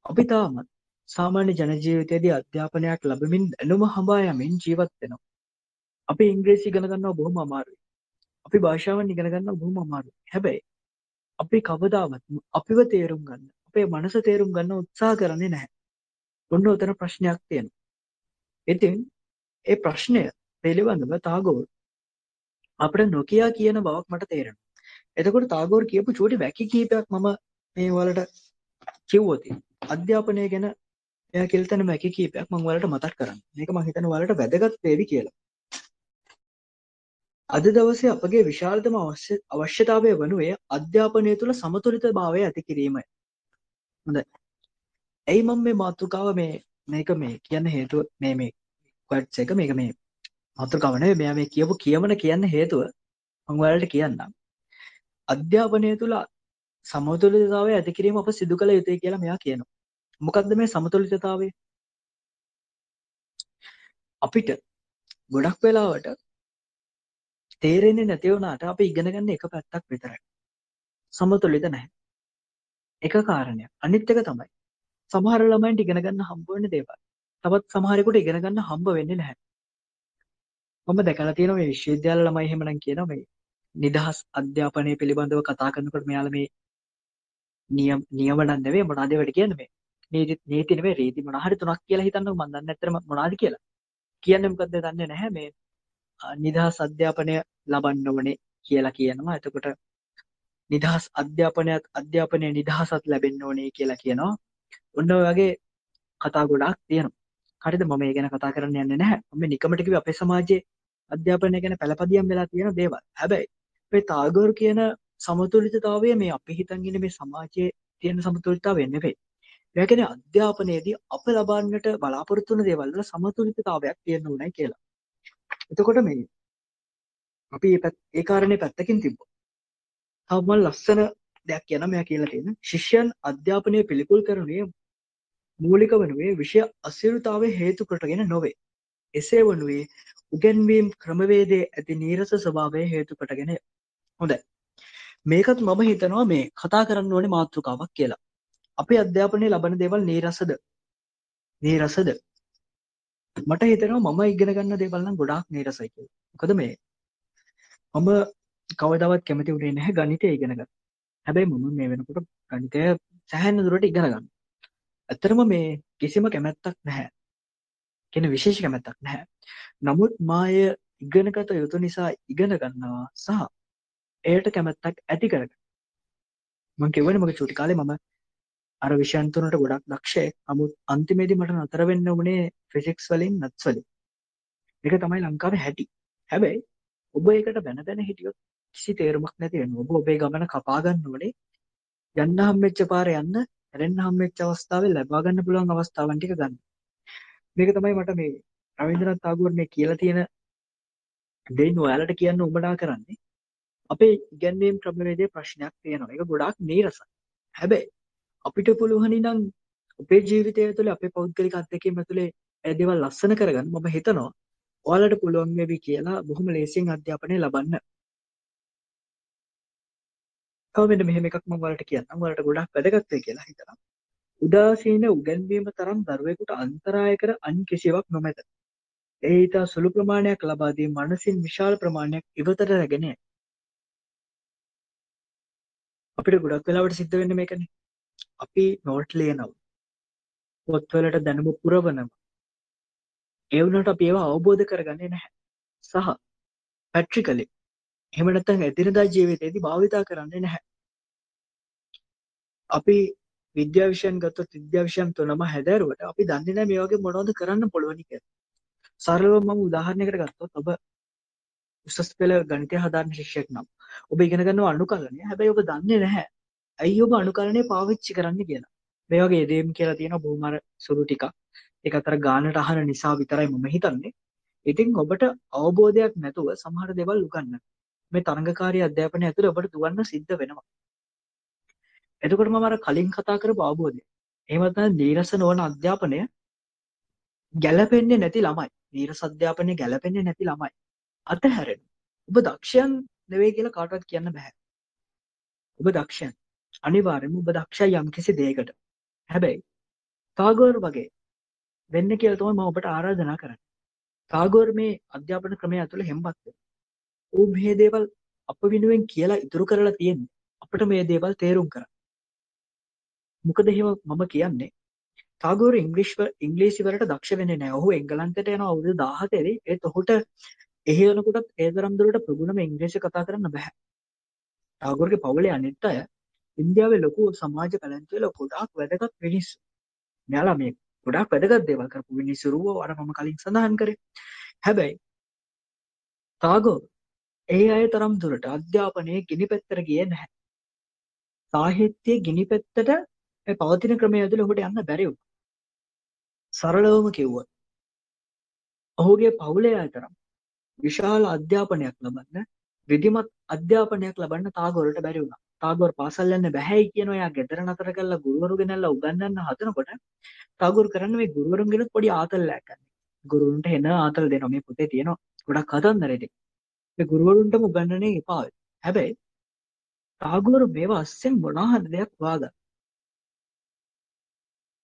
අපි තාමත් සාමාන්‍ය ජන ජීවිතයේදී අධ්‍යාපනයක් ලැබමින් දැනුම හඹා යමින් ජීවත් වෙනවා. අපි ඉංග්‍රීසි ඉගෙන ගන්නවා බොහොම අමාරුයි. අපි භාෂාවන් ඉගෙන ගන්නවා බොහොම අමාරුයි. හැබැයි අපි කවදාවත් අපිව තේරුම් ගන්න, අපේ මනස තේරුම් ගන්න උත්සාහ කරන්නේ නැහැ. ඔන්න උතන ප්‍රශ්නයක් තියෙනවා. ඉතින් ඒ ප්‍රශ්නය පිළිබඳව තාගෝර් අපිට නොකියා කියන බවක් මට තේරෙනවා. එතකොට තාගෝර් කියපු චූටි වැකි කීපයක් මම මේ වලට කිව්වොත් අධ්‍යාපනය ගැන එයා කියලා තැන වැකි කීපයක් මම ඔයාලට මතක් කරන්න. මේක මම හිතන්නේ ඔයාලට වැදගත් වේවි කියලා. අද දවසේ අපගේ විශාලතම අවශ්‍ය අවශ්‍යතාවය වනුයේ අධ්‍යාපනය තුළ සමතුලිතභාවය ඇති කිරීමයි. හොඳයි. ඇයි මම මේ මාතෘකාව මේ මේක මේ කියන්න හේතුව මේ මේ කොට්ස් එක මේක මේ මාතෘකාව නෙවෙයි මෙයා මේ කියපු කියමන කියන්න හේතුව මම ඔයාලට කියන්නම්. අධ්‍යාපනය තුළ සමතුලිතතාවය ඇති කිරීම අප සිදු කළ යුතුයි කියලා මෙයා කියනවා. මොකක්ද මේ සමතුලිතතාවය? අපිට ගොඩක් වෙලාවට තේරෙන්නේ නැති වුණාට අපි ඉගෙන ගන්න එක පැත්තක් විතරයි. සමතුලිත නැහැ. එක කාරණයක්. අනිත් එක තමයි සමහර ළමයින්ට ඉගෙන ගන්න හම්බ වෙන දේවල්. තවත් සමහරෙකුට ඉගෙන ගන්න හම්බ වෙන්නේ නැහැ. මම දැකලා තියෙනවා මේ විශ්වවිද්‍යාල ළමයි එහෙමනම් කියනවා මේ නිදහස් අධ්‍යාපනය පිළිබඳව කතා කරනකොට මෙයාලා මේ නියම නියම නම් නෙවෙයි මොනවද ඒවට කියන්නේ මේ? නීති නීති නෙවෙයි රීති මොනවා හරි තුනක් කියලා හිතන්නකො. මම දන්නේ නැත්තරම මොනවද කියලා. කියන්නේ මොකද්ද දන්නේ නැහැ. මේ නිදහස් අධ්‍යාපනය ලබන්න ඕනේ කියලා කියනවා. එතකොට නිදහස් අධ්‍යාපනයක් අධ්‍යාපනය නිදහසත් ලැබෙන්න ඕනේ කියලා කියනවා. ඔන්න ඔය වගේ කතා ගොඩාක් තියෙනවා. හරිද? මම ඒ ගැන කතා කරන්න යන්නේ නැහැ. මම නිකමට කිව්වේ අපේ සමාජයේ අධ්‍යාපනය ගැන පළපදියම් වෙලා තියෙන දේවල්. හැබැයි මේ තාගෝර් කියන සමතුලිතතාවය මේ අපි හිතන් ඉන්නේ මේ සමාජයේ තියෙන සමතුලිතතාවය නෙවෙයි. ඒ කියන්නේ අධ්‍යාපනයේදී අප ලබන්නට බලාපොරොත්තු වෙන දේවල් වල සමතුලිතතාවයක් තියෙන්න ඕනේ කියලා. එතකොට මේ අපි ඒ කාරණේ පැත්තකින් තිබ්බා. තව ලස්සන දෙයක් කියන මෙයා කියලා තියෙන ශිෂ්‍යයන් අධ්‍යාපනය පිළිකුල් කරනුයේ මූලික වනුයේ විෂය අසිරුතාවය හේතු කොටගෙන නොවේ. එසේ වනුයේ උගැන්වීම් ක්‍රමවේදයේ ඇති නීරස ස්වභාවය හේතු කොටගෙන හොඳයි. මේකත් මම හිතනවා මේ කතා කරන්න ඕනේ මාතෘකාවක් කියලා. අපේ අධ්‍යාපනයේ ලබන දේවල් නීරසද? නීරසද? මට හිතෙනවා මම ඉගෙන ගන්න දේවල් නම් ගොඩාක් නීරසයි කියලා. මොකද මේ මම කවදාවත් කැමති වුණේ නැහැ ගණිතය ඉගෙන ගන්න. හැබැයි මම මේ වෙනකොට ගණිතය සෑහෙන දුරට ඉගෙන ගන්න. ඇත්තටම මේ කිසිම කැමැත්තක් නැහැ. කියන විශේෂ කැමැත්තක් නැහැ. නමුත් මාය ඉගෙනගත යුතු නිසා ඉගෙන ගන්නවා සහ එයට කැමැත්තක් ඇති කරගන්න. මම කිව්වනේ මගේ චූටි කාලේ මම අර විෂයන් තුනට ගොඩක් දක්ෂයෙක්. නමුත් අන්තිමේදී මට නතර වෙන්න වුණේ ෆිසික්ස් වලින් මැත්ස් වලින්. ඒක තමයි ලංකාවේ හැටි. හැබැයි ඔබ ඒකට බැන බැන හිටියොත් කිසි තේරුමක් නැති වෙනවා. ඔබ ඔබේ ගමන කපා ගන්න ඕනේ. යන්න හම්බෙච්ච පාරේ යන්න, හැරෙන්න හම්බෙච්ච අවස්ථාවේ ලබා ගන්න පුළුවන් අවස්ථාවන් ටික ගන්න. මේක තමයි මට මේ රවීන්ද්‍රනාත් tagore මේ කියලා තියෙන දෙයින් ඔයාලට කියන්න උඹලා කරන්නේ. අපේ ඉගැන්වීම් ක්‍රමවේදයේ ප්‍රශ්නයක් තියෙනවා. ඒක ගොඩාක් නීරසයි. හැබැයි අපිට පුළුවනි නම් අපේ ජීවිතය තුළ අපේ පෞද්ගලික අත්දැකීම් ඇතුලේ ඒ දේවල් ලස්සන කරගන්න මම හිතනවා ඔයාලට පුළුවන් වෙවි කියලා බොහොම ලේසියෙන් අධ්‍යාපනය ලබන්න. තව මෙන්න මෙහෙම එකක් මම ඔයාලට කියන්නම්. ඔයාලට ගොඩක් වැදගත් වෙයි කියලා හිතනවා. උදාසීන උගන්වීම තරම් දරුවෙකුට අන්තරාය කර අන් කිසිවක් නොමැත. ඒ ඉතා සුළු ප්‍රමාණයක් ලබා දී මනසින් විශාල ප්‍රමාණයක් ඉවතට රැගෙන යයි. අපිට ගොඩක් වෙලාවට සිද්ධ වෙන්නේ මේකනේ. අපි නෝට් ලියනවා. පොත්වලට දැනුම පුරවනවා. ඒ වුණාට අපි ඒවා අවබෝධ කරගන්නේ නැහැ. සහ පැට්‍රිකලි එහෙම නැත්නම් එදිනදා ජීවිතේදී භාවිතා කරන්නේ නැහැ. අපි විද්‍යා විෂයන් ගත්තොත් විද්‍යා විෂයන් තුනම හැදෑරුවට අපි දන්නේ නැහැ මේ වගේ මොනවද කරන්න පුළුවන් කියලා. සරලව මම උදාහරණයකට ගත්තොත් ඔබ උසස් පෙළ ගණිතය හදාරන ශිෂ්‍යයෙක් නම් ඔබ ඉගෙන ගන්නවා අනුකලනය. හැබැයි ඔබ දන්නේ නැහැ ඇයි ඔබ අනුකලනය පාවිච්චි කරන්න කියලා. මේ වගේ දේම් කියලා තියෙන බොහොම අර සුළු ටිකක්. ඒක අතර ගානට අහන නිසා විතරයි මම හිතන්නේ. ඉතින් ඔබට අවබෝධයක් නැතුව සමහර දේවල් උගන්නන්න. මේ තරඟකාරී අධ්‍යාපනය ඇතුළේ ඔබට දුවන්න සිද්ධ වෙනවා. එතකොට මම අර කලින් කතා කරපු අවබෝධය. එහෙම නැත්නම් දීරස නොවන අධ්‍යාපනය ගැළපෙන්නේ නැති ළමයි. දීරස අධ්‍යාපනය ගැළපෙන්නේ නැති ළමයි. අතහැරෙන. ඔබ දක්ෂයන් නෙවෙයි කියලා කාටවත් කියන්න බෑ. ඔබ දක්ෂයන්. අනිවාර්යයෙන්ම ඔබ දක්ෂයි යම්කිසි දෙයකට. හැබැයි තාගෝර් වගේ වෙන්න කියලා තමයි මම ඔබට ආරාධනා කරන්නේ. තාගෝර් මේ අධ්‍යාපන ක්‍රමය ඇතුළේ හෙම්බත් වෙනවා. ඌ මේ දේවල් අප වෙනුවෙන් කියලා ඉතුරු කරලා තියෙන්නේ අපිට මේ දේවල් තේරුම් කරන්න. මොකද එහෙම මම කියන්නේ තාගෝර ඉංග්‍රීෂ් ඉංග්‍රීසි වලට දක්ෂ වෙන්නේ නැහැ. ඔහු එංගලන්තයට යන අවුරුදු 17 දී ඒත් ඔහුට එහි යනකොටත් ඒ තරම් දුරට ප්‍රගුණම ඉංග්‍රීසි කතා කරන්න බෑ. ටාගෝර්ගේ පවුලේ අනිත් අය ඉන්දියාවේ ලොකු සමාජ පැලැන්තිවල ගොඩාක් වැදගත් මිනිස්සු. මෙයාලා මේ ගොඩාක් වැදගත් දේවල් කරපු මිනිස්සුරුව අර මම කලින් සඳහන් කරේ. හැබැයි ටාගෝර් ඒ අය තරම් දුරට අධ්‍යාපනයේ ගිනි පැත්තට ගියේ නැහැ. සාහිත්‍යයේ ගිනි පැත්තට මේ පවතින ක්‍රමය ඇතුළේ ඔහුට යන්න බැරි වුණා. සරලවම කිව්වොත් ඔහුගේ පවුලේ අය තරම් විශාල අධ්‍යාපනයක් ලබන්න විධිමත් අධ්‍යාපනයක් ලබන්න තාගොරට බැරි වුණා. තාගොර පාසල් යන්න බැහැයි කියන එයා ගෙදර නතර කරලා ගුරුවරු ගෙනල්ලා උගන්වන්න හදනකොට තාගොර කරන්නේ මේ ගුරුවරුන්ගෙනුත් පොඩි ආතල්ලයක් ගන්න. ගුරුවරුන්ට එන ආතල් දෙනවා මේ පොතේ තියෙනවා ගොඩක් කතන්දර ඉතින්. මේ ගුරුවරුන්ටම උගන්වන්නේ එපා. හැබැයි තාගොර මේවා අස්සෙන් මොනවා හරි දෙයක් වාගා.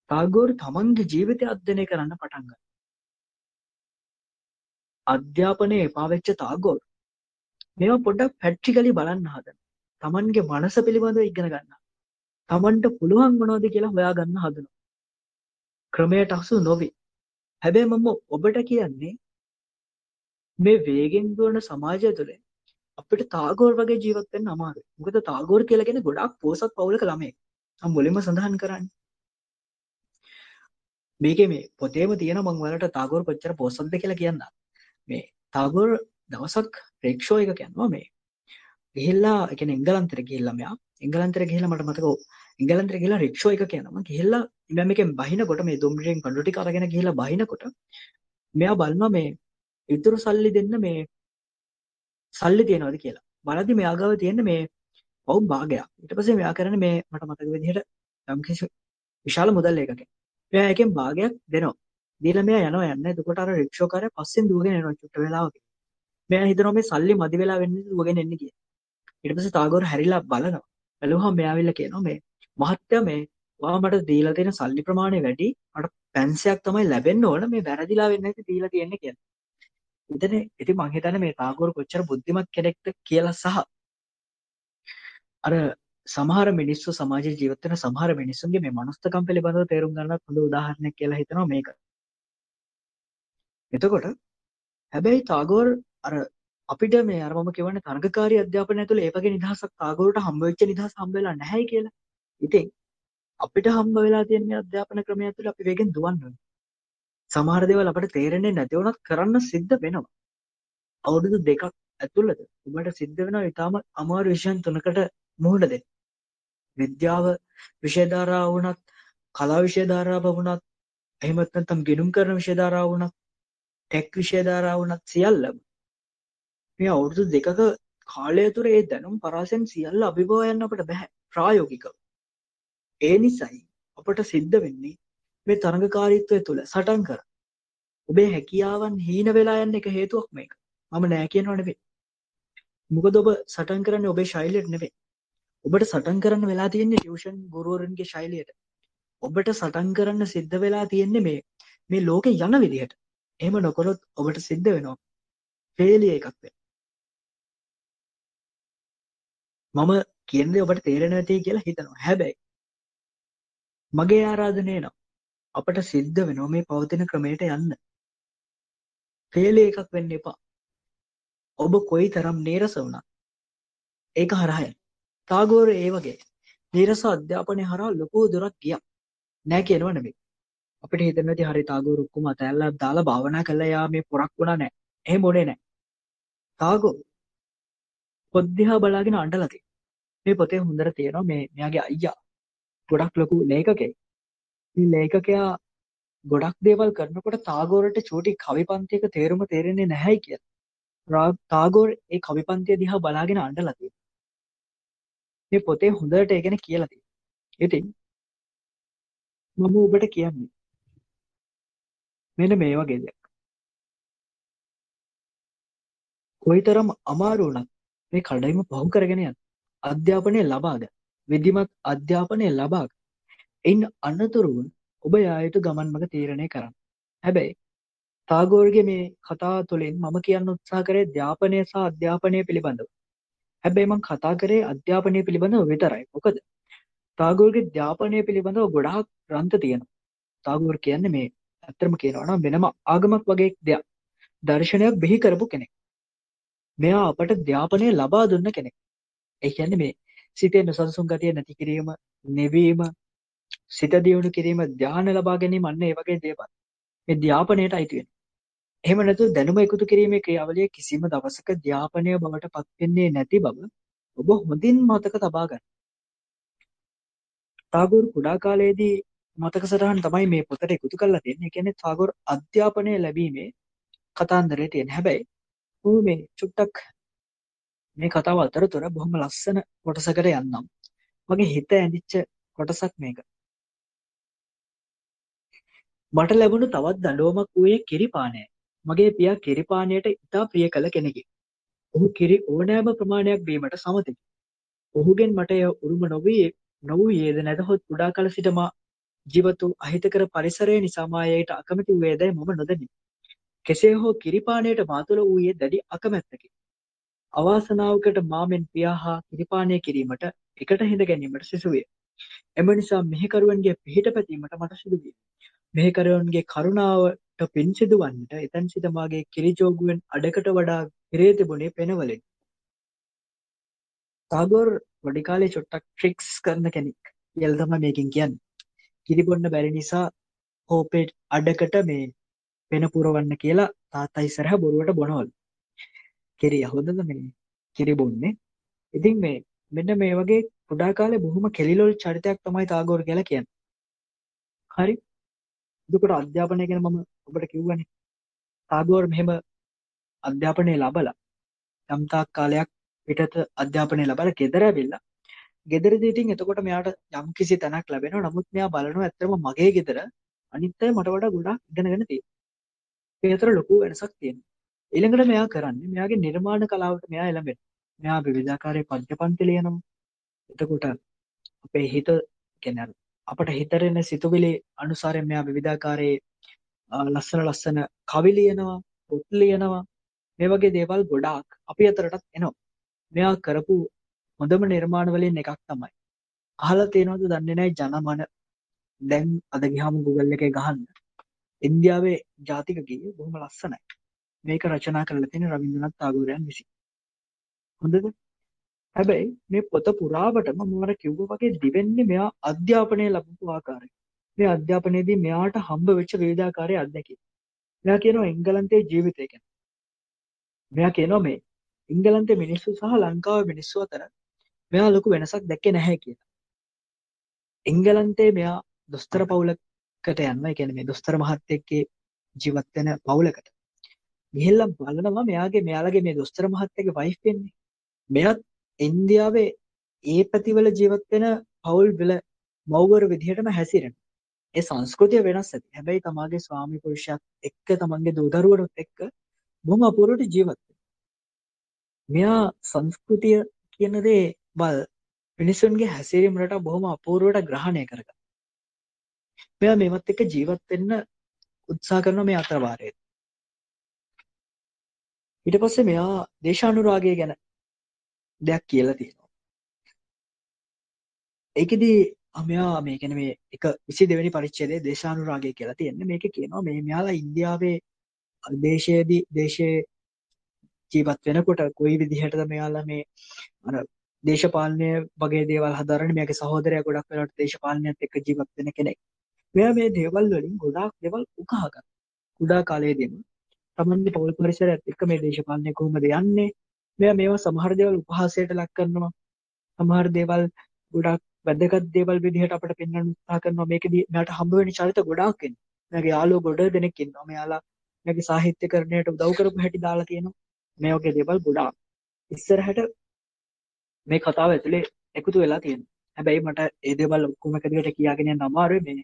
තාගොර තමන්ගේ ජීවිතය අධ්‍යයනය කරන්න පටන් ගත්තා. අධ්‍යාපනය එපා වෙච්ච තාගොර මේවා පොඩ්ඩක් පැට්‍රිකලි බලන්න හදන. තමන්ගේ මනස පිළිබඳව ඉගෙන ගන්න. තමන්ට පුළුවන් මොනවද කියලා හොයා ගන්න හදනවා. ක්‍රමයට අසු නොවේ. හැබැයි මම ඔබට කියන්නේ මේ වේගෙන් දුවන සමාජය තුළ අපිට තාගෝර් වගේ ජීවත් වෙන්න අමාරුයි. මොකද තාගෝර් කියලා කියන්නේ ගොඩාක් පොසත් පවුලක ළමයෙක්. මම මුලින්ම සඳහන් කරන්නේ. මේකේ මේ පොතේම තියෙන මම ඔයාලට තාගෝර් කොච්චර පොසත්ද කියලා කියන්න. මේ තාගෝර් දවසක් රේක්ෂෝ එක යනවා මේ. ගිහිල්ලා ඒ කියන්නේ එංගලන්තෙට ගිහිල්ලා මෙයා. එංගලන්තෙට ගිහිල්ලා මට මතක එංගලන්තෙට ගිහිල්ලා රික්ෂෝ එකක යනවා ගිහිල්ලා මෙයා මේකෙන් බහිනකොට මේ දුම්රියෙන් පඳු ටික අරගෙන ගිහිල්ලා බහිනකොට මෙයා බලනවා මේ ඉතුරු සල්ලි දෙන්න මේ සල්ලි තියනවාද කියලා. බලද්දි මෙයා ගාව තියෙන මේ පවුම් භාගයක්. ඊට පස්සේ මෙයා කරන්නේ මේ මට මතක විදිහට යම්කිසි විශාල මුදල් එකකින්. මෙයා එකෙන් භාගයක් දෙනවා. දීලා මෙයා යනවා යන්න එතකොට අර රික්ෂෝ කාරයා පස්සෙන් දුවගෙන එනවා චුට්ට වෙලාවක මෙයා හිතනවා මේ සල්ලි මදි වෙලා වෙන්නේ දුවගෙන එන්නේ කියලා ඊට පස්සේ තාගෝර හැරිලා බලනවා. බැලුවහම මෙයා ඇවිල්ලා කියනවා මේ මහත්තයා මේ ඔයා මට දීලා තියෙන සල්ලි ප්‍රමාණය වැඩි මට පැන්සයක් තමයි ලැබෙන්න ඕන මේ වැරදිලා වෙන්නේ නැති දීලා තියෙන්නේ කියලා. ඉතින් ඉතින් මං හිතන්නේ මේ තාගෝර කොච්චර බුද්ධිමත් කෙනෙක්ද කියලා සහ අර සමහර මිනිස්සු සමාජයේ ජීවත් වෙන සමහර මිනිස්සුන්ගේ මේ මනස්තකම් පිළිබඳව තේරුම් ගන්නත් හොඳ උදාහරණයක් කියලා හිතනවා මේක. එතකොට හැබැයි තාගෝර් අර අපිට මේ අර මම කියවන්නේ තරගකාරී අධ්‍යාපනය ඇතුළේ ඒ වගේ නිදහසක් තාගෝරට හම්බ වෙච්ච නිදහස හම්බ වෙලා නැහැ කියලා. ඉතින් අපිට හම්බ වෙලා තියෙන මේ අධ්‍යාපන ක්‍රමය ඇතුළේ අපි වේගෙන් දුවන්න ඕනේ. සමහර දේවල් අපිට තේරෙන්නේ නැති වුණත් කරන්න සිද්ධ වෙනවා. අවුරුදු දෙකක් ඇතුළත ඔබට සිද්ධ වෙනවා ඊටාම අමාරු විෂයන් තුනකට මුහුණ දෙන්න. විද්‍යාව විෂය ධාරාව වුණත්, කලා විෂය ධාරාව වුණත්, එහෙමත් නැත්නම් ගිණුම් කරන විෂය ධාරාව වුණත්, ටෙක් විෂය ධාරාව වුණත් සියල්ලම මේ අවුරුදු දෙකක කාලය තුර ඒ දැනුම් පරාසෙන් සියල්ල අභිභව යන්න අපට බෑ ප්‍රායෝගිකව. ඒ නිසයි අපට සිද්ධ වෙන්නේ මේ තරඟකාරීත්වය තුළ සටන් කර. ඔබේ හැකියාවන් හීන වෙලා යන්න එක හේතුවක් මේක. මම නෑ කියනව නෙවෙයි. මොකද ඔබ සටන් කරන්නේ ඔබේ ශෛලියට නෙවෙයි. ඔබට සටන් කරන්න වෙලා තියෙන්නේ ටියුෂන් ගුරුවරුන්ගේ ශෛලියට. ඔබට සටන් කරන්න සිද්ධ වෙලා තියෙන්නේ මේ මේ ලෝකේ යන විදිහට. එහෙම නොකරොත් ඔබට සිද්ධ වෙනවා ෆේලිය එකක් වෙන්න. මම කියන දේ ඔබට තේරෙන්නේ නැtei කියලා හිතනවා. හැබැයි මගේ ආරාධනය නම් අපට සිද්ධ වෙනවා මේ පවතින ක්‍රමයට යන්න. ෆේලිය එකක් වෙන්න එපා. ඔබ කොයිතරම් නීරස වුණත් ඒක හරහා යන්න. තාගෝර ඒ වගේ නීරස අධ්‍යාපනය හරහා ලොකු දුරක් ගියා. නෑ කියනව නෙමෙයි. අපිට හිතෙන්න ඇති හරි තාගෝර ඔක්කොම අතැල්ලා දාලා භාවනා කළා යා මේ පොරක් වුණා නෑ. එහෙම උනේ නෑ. තාගෝ පොත් දිහා බලාගෙන අඬලා තියෙනවා. මේ පොතේ හොඳට තියෙනවා මේ මෙයාගේ අයියා ගොඩක් ලොකු ලේඛකයෙක්. මේ ලේඛකයා ගොඩක් දේවල් කරනකොට තාගෝරට චූටි කවි පන්තියක තේරුම තේරෙන්නේ නැහැයි කියලා. තාගෝර් ඒ කවි පන්තිය දිහා බලාගෙන අඬලා තියෙනවා. මේ පොතේ හොඳට ඒ ගැන කියලා තියෙනවා. ඉතින් මම ඔබට කියන්නේ මෙන්න මේ වගේ දෙයක්. කොයිතරම් අමාරු වුණත් මේ කඩයිම පහු කරගෙන යන්න අධ්‍යාපනය ලබා ගන්න. විධිමත් අධ්‍යාපනය ලබා ගන්න. ඉන් අනතුරුව ඔබ යා යුතු ගමන් මඟ තීරණය කරන්න. හැබැයි තාගෝර්ගේ මේ කතා තුළින් මම කියන්න උත්සාහ කරේ අධ්‍යාපනය සහ අධ්‍යාපනය පිළිබඳව. හැබැයි මම කතා කරේ අධ්‍යාපනය පිළිබඳව විතරයි. මොකද තාගෝර්ගේ අධ්‍යාපනය පිළිබඳව ගොඩාක් ග්‍රන්ථ තියෙනවා. තාගෝර් කියන්නේ මේ ඇත්තම කියනවා නම් වෙනම ආගමක් වගේ දෙයක්. දර්ශනයක් බිහි කරපු කෙනෙක්. මෙයා අපට ධ්‍යාපනය ලබා දුන්න කෙනෙක්. ඒ කියන්නේ මේ සිතේ නොසන්සුන් ගතිය නැති කිරීම, නිවීම, සිත දියුණු කිරීම, ධ්‍යාන ලබා ගැනීම අන්න ඒ වගේ දේවල්. මේ ධ්‍යාපනයට අයිති වෙනවා. එහෙම නැතු දැනුම එකතු කිරීමේ ක්‍රියාවලිය කිසිම දවසක ධ්‍යාපනය බවට පත් වෙන්නේ නැති බව ඔබ හොඳින් මතක තබා ගන්න. ටාගෝර් කුඩා කාලයේදී මතක සටහන් තමයි මේ පොතට එකතු කරලා තියෙන්නේ. ඒ කියන්නේ ටාගෝර් අධ්‍යාපනය ලැබීමේ කතාන්දරය තියෙන. හැබැයි ඌ මේ චුට්ටක් මේ කතාව අතරතුර බොහොම ලස්සන කොටසකට යන්නම්. මගේ හිත ඇඳිච්ච කොටසක් මේක. මට ලැබුණු තවත් දඬුවමක් වූයේ කිරිපානයයි. මගේ පියා කිරිපානයට ඉතා ප්‍රිය කළ කෙනෙකි. ඔහු කිරි ඕනෑම ප්‍රමාණයක් බීමට සමතිකි. ඔහුගෙන් මට එය උරුම නොවී නොවූයේද නැතහොත් කුඩා කල සිට මා ජීවත් වූ අහිතකර පරිසරය නිසා මා එයට අකමැති වූයේදයි මම නොදනිමි. කෙසේ හෝ කිරිපානයට මා තුළ වූයේ දැඩි අකමැත්තකි. අවාසනාවකට මා මෙන් පියා හා කිරිපානය කිරීමට එකට හිඳ ගැනීමට සිසුවිය. එම නිසා මෙහෙකරුවන්ගේ පිහිට පැතීමට මට සිදුවිය. මෙහෙකරුවන්ගේ කරුණාවට පින් සිදුවන්නට එතැන් සිට මාගේ කිරිජෝගුවෙන් අඩකට වඩා පිරේ තිබුණේ පෙනවලින්. තාගෝර් වැඩි කාලේ චොට්ටක් ට්‍රික්ස් කරන කෙනෙක් කියලා තමයි මේකෙන් කියන්නේ. කිරි බොන්න බැරි නිසා හෝපේ අඩකට මේ වෙන පුරවන්න කියලා තාත්තා ඉස්සරහ බොරුවට බොනවලු. කිරි හොඳද මේ කිරි බොන්නේ. ඉතින් මේ මෙන්න මේ වගේ කුඩා කාලේ බොහොම කෙලිලොල් චරිතයක් තමයි තාගෝර් කියලා කියන්නේ. හරි. එතකොට අධ්‍යාපනය ගැන මම ඔබට කිව්වනේ. තාගෝර් මෙහෙම අධ්‍යාපනය ලබලා යම් තාක් කාලයක් පිටත අධ්‍යාපනය ලබලා ගෙදර ඇවිල්ලා ගෙදරදී ඉතින් එතකොට මෙයාට යම් කිසි තැනක් ලැබෙනවා. නමුත් මෙයා බලනවා ඇත්තටම මගේ ගෙදර අනිත් අය මට වඩා ගොඩාක් ඉගෙනගෙන තියෙනවා. ඒ අතර ලොකු වෙනසක් තියෙනවා. ඊළඟට මෙයා කරන්නේ මෙයාගේ නිර්මාණ කලාවට මෙයා එළඹෙනවා. මෙයා විවිධාකාරයේ පද්‍යපන්ති ලියනවා. එතකොට අපේ හිත කියන්නේ අපට හිතරෙන සිතුවිලි අනුසාරයෙන් මෙයා විවිධාකාරයේ ලස්සන ලස්සන කවි ලියනවා, පොත් ලියනවා. මේ වගේ දේවල් ගොඩාක් අපි අතරටත් එනවා. මෙයා කරපු හොඳම නිර්මාණ වලින් එකක් තමයි. අහලා තියෙනවද දන්නේ නැහැ ජනමන දැන් අද ගියාම Google එකේ ගහන්න. ඉන්දියාවේ ජාතික ගීය බොහොම ලස්සනයි. මේක රචනා කරලා තියෙන රවීන්ද්‍රනාත් tagore විසින්. හොඳද? හැබැයි මේ පොත පුරාවටම මම අර කිව්වා වගේ දිවෙන්නේ මෙයා අධ්‍යාපනය ලැබපු ආකාරය. මේ අධ්‍යාපනයේදී මෙයාට හම්බ වෙච්ච විවිධාකාරයේ අත්දැකීම්. මෙයා කියනවා එංගලන්තයේ ජීවිතය ගැන. මෙයා කියනවා මේ එංගලන්තයේ මිනිස්සු සහ ලංකාවේ මිනිස්සු අතර මෙයා ලොකු වෙනසක් දැක්කේ නැහැ කියලා. එංගලන්තයේ මෙයා දොස්තර පවුලකට යනවා. ඒ කියන්නේ මේ දොස්තර මහත්තයෙක්ගේ ජීවත් වෙන පවුලකට. ගිහිල්ලා බලනවා මෙයාගේ මෙයාලගේ මේ දොස්තර මහත්තයාගේ වයිෆ් වෙන්නේ. මෙයත් ඉන්දියාවේ ඒ පැතිවල ජීවත් වෙන පවුල් වල මව්වරු විදිහටම හැසිරෙනවා. ඒ සංස්කෘතිය වෙනස් ඇති. හැබැයි තමාගේ ස්වාමි පුරුෂයාත් එක්ක තමන්ගේ දූ දරුවනුත් එක්ක බොහොම අපූර්වට ජීවත් මෙයා සංස්කෘතිය කියන දේ බල මිනිසුන්ගේ හැසිරීම රටා බොහොම අපූර්වට ග්‍රහණය කරගන්නවා. මෙයා මේවත් එක්ක ජීවත් වෙන්න උත්සාහ කරනවා මේ අතරවාරයේ. ඊට පස්සේ මෙයා දේශානුරාගය ගැන දෙයක් කියලා තියෙනවා. ඒකෙදි මෙයා මේ කියන්නේ මේ එක 22 වෙනි පරිච්ඡේදයේ දේශානුරාගය කියලා තියෙන්නේ. මේකේ කියනවා මේ මෙයාලා ඉන්දියාවේ දේශයේදී දේශයේ ජීවත් වෙනකොට කොයි විදිහටද මෙයාලා මේ අර දේශපාලනය වගේ දේවල් හදාරන්නේ මෙයාගේ සහෝදරයා ගොඩක් වෙලාවට දේශපාලනයත් එක්ක ජීවත් වෙන කෙනෙක්. මෙයා මේ දේවල් වලින් ගොඩාක් දේවල් උකහා ගන්න. කුඩා කාලයේදීම තමන්ගේ පෞල් පරිසරයත් එක්ක මේ දේශපාලනය කොහොමද යන්නේ? මෙයා මේවා සමහර දේවල් උපහාසයට ලක් කරනවා. සමහර දේවල් ගොඩාක් වැදගත් දේවල් විදිහට අපට පෙන්වන්න උත්සාහ කරනවා. මේකෙදි මෙයාට හම්බ වෙන චරිත ගොඩාක් ඉන්නවා. මෙයාගේ යාළුවෝ ගොඩ දෙනෙක් ඉන්නවා. මෙයාලා මෙයාගේ සාහිත්‍යකරණයට උදව් කරපු හැටි දාලා තියෙනවා. මේ වගේ දේවල් ගොඩාක්. ඉස්සරහට මේ කතාව ඇතුලේ එකතු වෙලා තියෙනවා. හැබැයි මට ඒ දේවල් ඔක්කොම එක දිගට කියාගෙන යන්න අමාරුයි මේ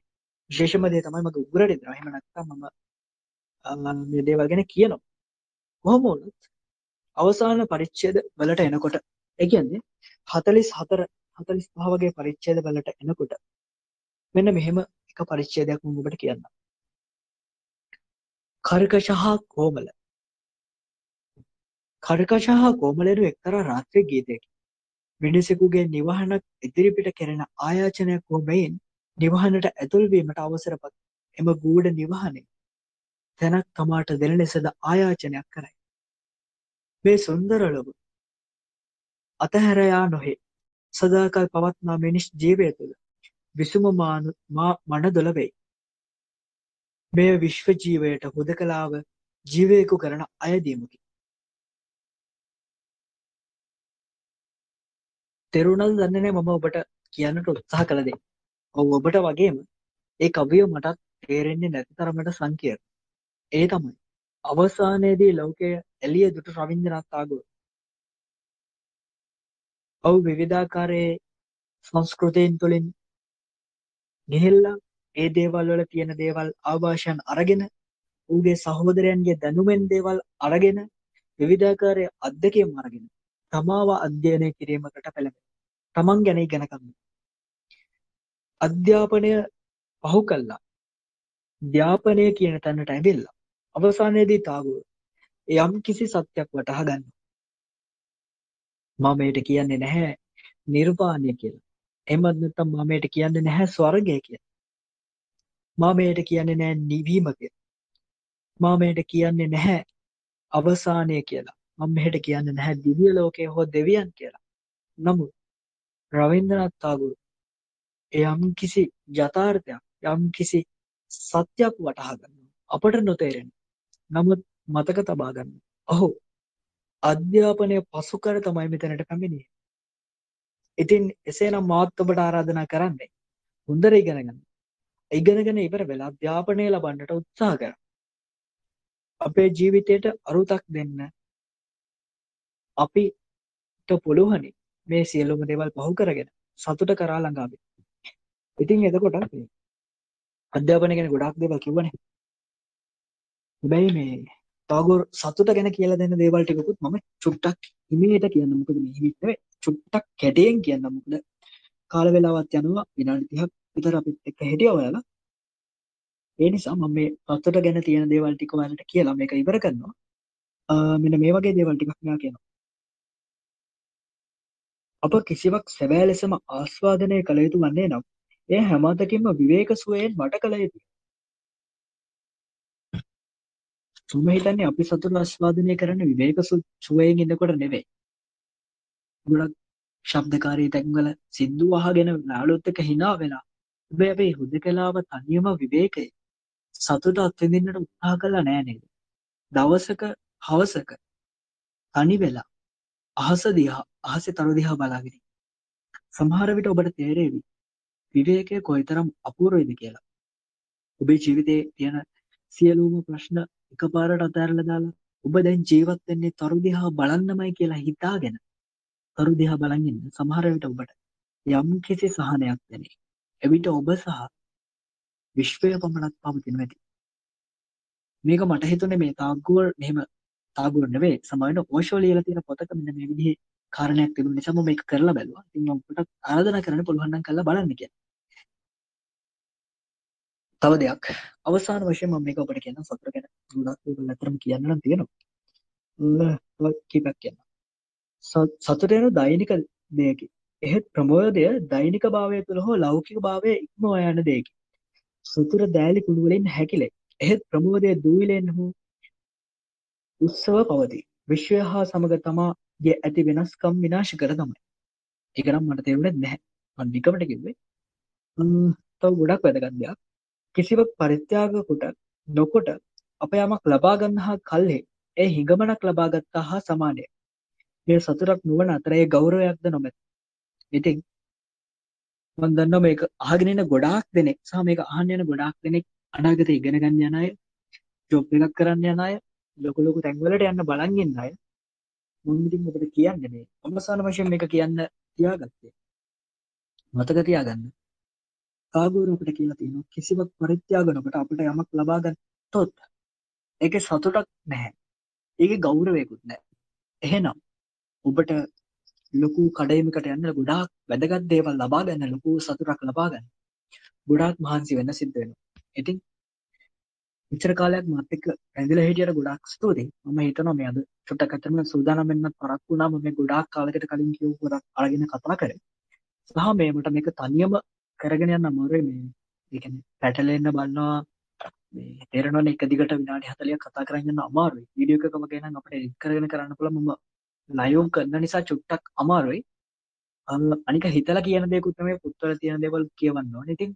විශේෂම දේ තමයි මගේ උගුර දෙනවා. එහෙම නැත්නම් මම මේ දේවල් ගැන කියනවා. කොහොම වුණත් අවසාන පරිච්ඡේද වලට එනකොට ඒ කියන්නේ 44 45 වගේ පරිච්ඡේද වලට එනකොට මෙන්න මෙහෙම එක පරිච්ඡේදයක් මම ඔබට කියන්නම්. කර්කශ හා කොමල කර්කශ හා කොමලරු එක්තරා රාත්‍රී ගීතයකි. මිනිසෙකුගේ නිවහනක් ඉදිරිපිට කෙරෙන ආයාචනයක් වූ මෙයින් නිවහනට ඇතුල්වීමට අවසරපත් එම ගූඩ නිවහනේ තැනක් තමාට දෙන ලෙසද ආයාචනයක් කරයි. මේ සුන්දර ලොව අතහැරයා නොහේ සදාකල් පවත්නා මිනිස් ජීවය තුළ විසුම මනදොල වෙයි. මෙය විශ්ව ජීවයට හුදකලාව ජීවයකු කරන අයදීමකි. තෙරුණල් දන්නනේ මම ඔබට කියන්නට උත්සාහ කළ දේ. ඔව් ඔබට වගේම ඒ කවිය මටත් තේරෙන්නේ නැති තරමට සංකීර්ණ. ඒ තමයි අවසානයේදී ලෝකය එළිය දුටු රවීන්ද්‍රනාත් tagore. ඔහු විවිධාකාරයේ සංස්කෘතීන් තුළින් ගිහිල්ලා ඒ දේවල් වල තියෙන දේවල් ආభాෂයන් අරගෙන ඌගේ සහෝදරයන්ගේ දැනුමෙන් දේවල් අරගෙන විවිධාකාරයේ අත්දැකීම් අරගෙන තමාව අධ්‍යයනය කිරීමකට පෙළඹෙනවා. තමන් ගැන ඉගෙන ගන්න. අධ්‍යාපනය පහු කළා. ධ්‍යාපනය කියන තැනට ඇවිල්ලා අවසානයේදී තාගෝර යම් කිසි සත්‍යයක් වටහා ගන්නවා. මම මේට කියන්නේ නැහැ නිර්වාණය කියලා. එහෙමත් නැත්නම් මම මේට කියන්නේ නැහැ ස්වර්ගය කියලා. මම මේට කියන්නේ නැහැ නිවීම කියලා. මම මේට කියන්නේ නැහැ අවසානය කියලා. මම මෙහෙට කියන්නේ නැහැ දිව්‍ය ලෝකය හෝ දෙවියන් කියලා. නමුත් රවීන්ද්‍රනාත් tagore යම් කිසි යථාර්ථයක් යම් කිසි සත්‍යයක් වටහා ගන්නවා. අපට නොතේරෙන. නමුත් මතක තබා ගන්න. ඔහු අධ්‍යාපනය පසු කර තමයි මෙතනට පැමිණියේ. ඉතින් එසේනම් මාත් ඔබට ආරාධනා කරන්නේ හොඳට ඉගෙන ගන්න. ඉගෙනගෙන ඉවර වෙලා අධ්‍යාපනය ලබන්නට උත්සාහ කරන්න. අපේ ජීවිතයට අරුතක් දෙන්න අපිට පුළුවනි මේ සියලුම දේවල් පහු කරගෙන සතුට කරා ළඟා වෙන්න. ඉතින් එතකොට අධ්‍යාපනය ගැන ගොඩාක් දේවල් කිව්වනේ. හැබැයි මේ ටාගෝර් සතුට ගැන කියලා දෙන්න දේවල් ටිකකුත් මම චුට්ටක් හිමීට කියන්න මොකද මේ හිමිට නෙවෙයි චුට්ටක් කැටයෙන් කියන්න මොකද කාල වෙලාවත් යනවා විනාඩි 30ක් විතර අපිත් එක්ක හිටියා ඔයාලා. ඒ නිසා මම මේ සතුට ගැන තියෙන දේවල් ටික ඔයාලට කියලා මේක ඉවර කරනවා. මෙන්න මේ වගේ දේවල් ටිකක් මෙයා කියනවා. අප කිසිවක් සැබෑ ලෙසම ආස්වාදනය කළ යුතු වන්නේ නම් එය හැමතකින්ම විවේක සුවයෙන් මට කළ යුතුයි මම හිතන්නේ අපි සතුට ආස්වාදනය කරන්නේ විවේක සුවයෙන් ඉන්නකොට නෙවෙයි. ගොඩක් ශබ්දකාරී තැන්වල සින්දු අහගෙන ලාලුත් එක්ක hina වෙලා හැබැයි අපි හුදකලාව තනියම විවේකයේ සතුට අත්විඳින්නට උත්සාහ කළා නෑ නේද? දවසක හවසක තනි වෙලා අහස දිහා අහසේ තරු දිහා බලාගෙන සමහර විට ඔබට තේරෙවි විවේකය කොයිතරම් අපූර්වයිද කියලා. ඔබේ ජීවිතයේ තියෙන සියලුම ප්‍රශ්න එකපාරට අතහැරලා දාලා ඔබ දැන් ජීවත් වෙන්නේ තරු දිහා බලන්නමයි කියලා හිතාගෙන තරු දිහා බලන් ඉන්න සමහර විට ඔබට යම් කිසි සහනයක් දැනේ. එවිට ඔබ සහ විශ්වය පමණක් පවතින ඇති. මේක මට හිතුනේ මේ තාග්ගුවර් මෙහෙම තාග්ගුවර් නෙවෙයි සමහරවිට ඕෂෝ ලියලා තියෙන පොතක මෙන්න මේ විදිහේ කාරණයක් තිබුණ නිසා මම මේක කරලා බැලුවා. ඉතින් මම ඔබට ආරාධනා කරන්න පුළුවන් නම් කරලා බලන්න කියලා. තව දෙයක් අවසාන වශයෙන් මම මේක ඔබට කියන්න සතුට ගැන ගොඩක් දේවල් අතරම කියන්න නම් තියෙනවා. තව කීපයක් කියන්න. සතුට යන දෛනික දෙයකි. එහෙත් ප්‍රමෝදය දෛනික භාවය තුළ හෝ ලෞකික භාවය ඉක්මවා යන දෙයකි. සතුට දෑලි කුණු වලින් හැකිලේ. එහෙත් ප්‍රමෝදය දූවිලෙන් හෝ උත්සව පවතී. විශ්වය හා සමග තමාගේ ඇති වෙනස්කම් විනාශ කර තමයි. ඒක නම් මට තේරුනේ නැහැ. මම නිකමට කිව්වේ. තව ගොඩක් වැදගත් දෙයක්. කිසිවක් පරිත්‍යාග කොට නොකොට අප යමක් ලබා ගන්නා කල්හි ඒ හිඟමනක් ලබා ගත්තා හා සමානය. මේ සතුටක් නුවණ අතර ඒ ගෞරවයක්ද නොමැත. ඉතින් මම දන්නවා මේක අහගෙන ඉන්න ගොඩාක් දෙනෙක් සහ මේක අහන්න යන ගොඩාක් දෙනෙක් අනාගතේ ඉගෙන ගන්න යන අය, ජොබ් එකක් කරන්න යන අය, ලොකු ලොකු තැන්වලට යන්න බලන් ඉන්න අය. මම ඉතින් ඔබට කියන්නේ මේ අවසාන වශයෙන් මේක කියන්න තියාගත්තේ. මතක තියාගන්න. කාගුරු අපිට කියලා තියෙනවා කිසිවක් පරිත්‍යාග නොකොට අපිට යමක් ලබා ගත්තොත් ඒකේ සතුටක් නැහැ. ඒකේ ගෞරවයකුත් නැහැ. එහෙනම් ඔබට ලොකු කඩයිමකට යන්න ගොඩාක් වැදගත් දේවල් ලබා ගන්න ලොකු සතුටක් ලබා ගන්න. ගොඩාක් මහන්සි වෙන්න සිද්ධ වෙනවා. ඉතින් මෙච්චර කාලයක් මාත් එක්ක රැඳිලා හිටියට ගොඩාක් ස්තුතියි. මම හිතනවා මේ අද චුට්ටක් අතරම සූදානම් වෙන්න පරක්කු වුණාම මේ ගොඩාක් කාලයකට කලින් කියපු පොතක් අරගෙන කතා කරේ. සහ මේ මට මේක තනියම කරගෙන යන්න අමාරුයි මේ ඒ කියන්නේ පැටලෙන්න බලනවා මේ තේරෙනවනේ එක දිගට විනාඩි 40ක් කතා කරගෙන යන්න අමාරුයි. වීඩියෝ එකක වගේ නම් අපිට එඩිට් කරගෙන කරන්න පුළුවන් මම ලයිව් කරන නිසා චුට්ටක් අමාරුයි. අනික හිතලා කියන දේකුත් නෙමෙයි පුත්වල තියෙන දේවල් කියවන්න ඕනේ. ඉතින්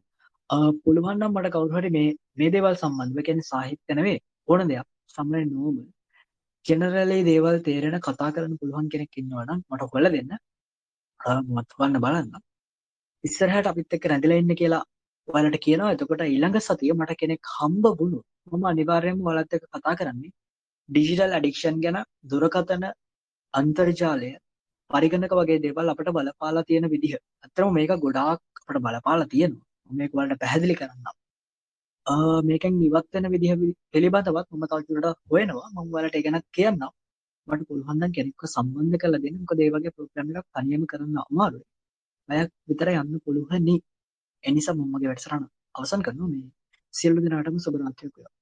පුළුවන් නම් මට කවුරු හරි මේ මේ දේවල් සම්බන්ධව කියන්නේ සාහිත්‍ය නෙවෙයි ඕන දෙයක් සම්මලේ නෝමල් ජෙනරලි දේවල් තේරෙන කතා කරන්න පුළුවන් කෙනෙක් ඉන්නවා නම් මට හොයලා දෙන්න. මත් වන්න බලන්න. ඉස්සරහට අපිත් එක්ක රැඳිලා ඉන්න කියලා ඔයාලට කියනවා. එතකොට ඊළඟ සතිය මට කෙනෙක් හම්බ වුණොත් මම අනිවාර්යයෙන්ම ඔයාලත් එක්ක කතා කරන්නේ ඩිජිටල් ඇඩික්ෂන් ගැන දුරකථන අන්තර්ජාලය පරිගණක වගේ දේවල් අපිට බලපාලා තියෙන විදිහ. අත්‍තරම මේක ගොඩාක් අපිට බලපාලා තියෙනවා. මම මේක ඔයාලට පැහැදිලි කරන්නම්. මේකෙන් ඉවත් වෙන විදිහ පිළිබඳවත් මම තවදුරටත් හොයනවා. මම ඔයාලට ඒ ගැන කියන්නම්. මට පුළුවන් නම් කෙනෙක්ව සම්බන්ධ කරලා දෙන්න. මොකද ඒ වගේ ප්‍රෝග්‍රෑම් එකක් තනියම කරන්න අමාරුයි. පැයක් විතර යන්න පුළුවනි. ඒ නිසා මම මගේ වැඩසටහන අවසන් කරනවා මේ සියලු දෙනාටම සුබ රාත්‍රියක් වේවා.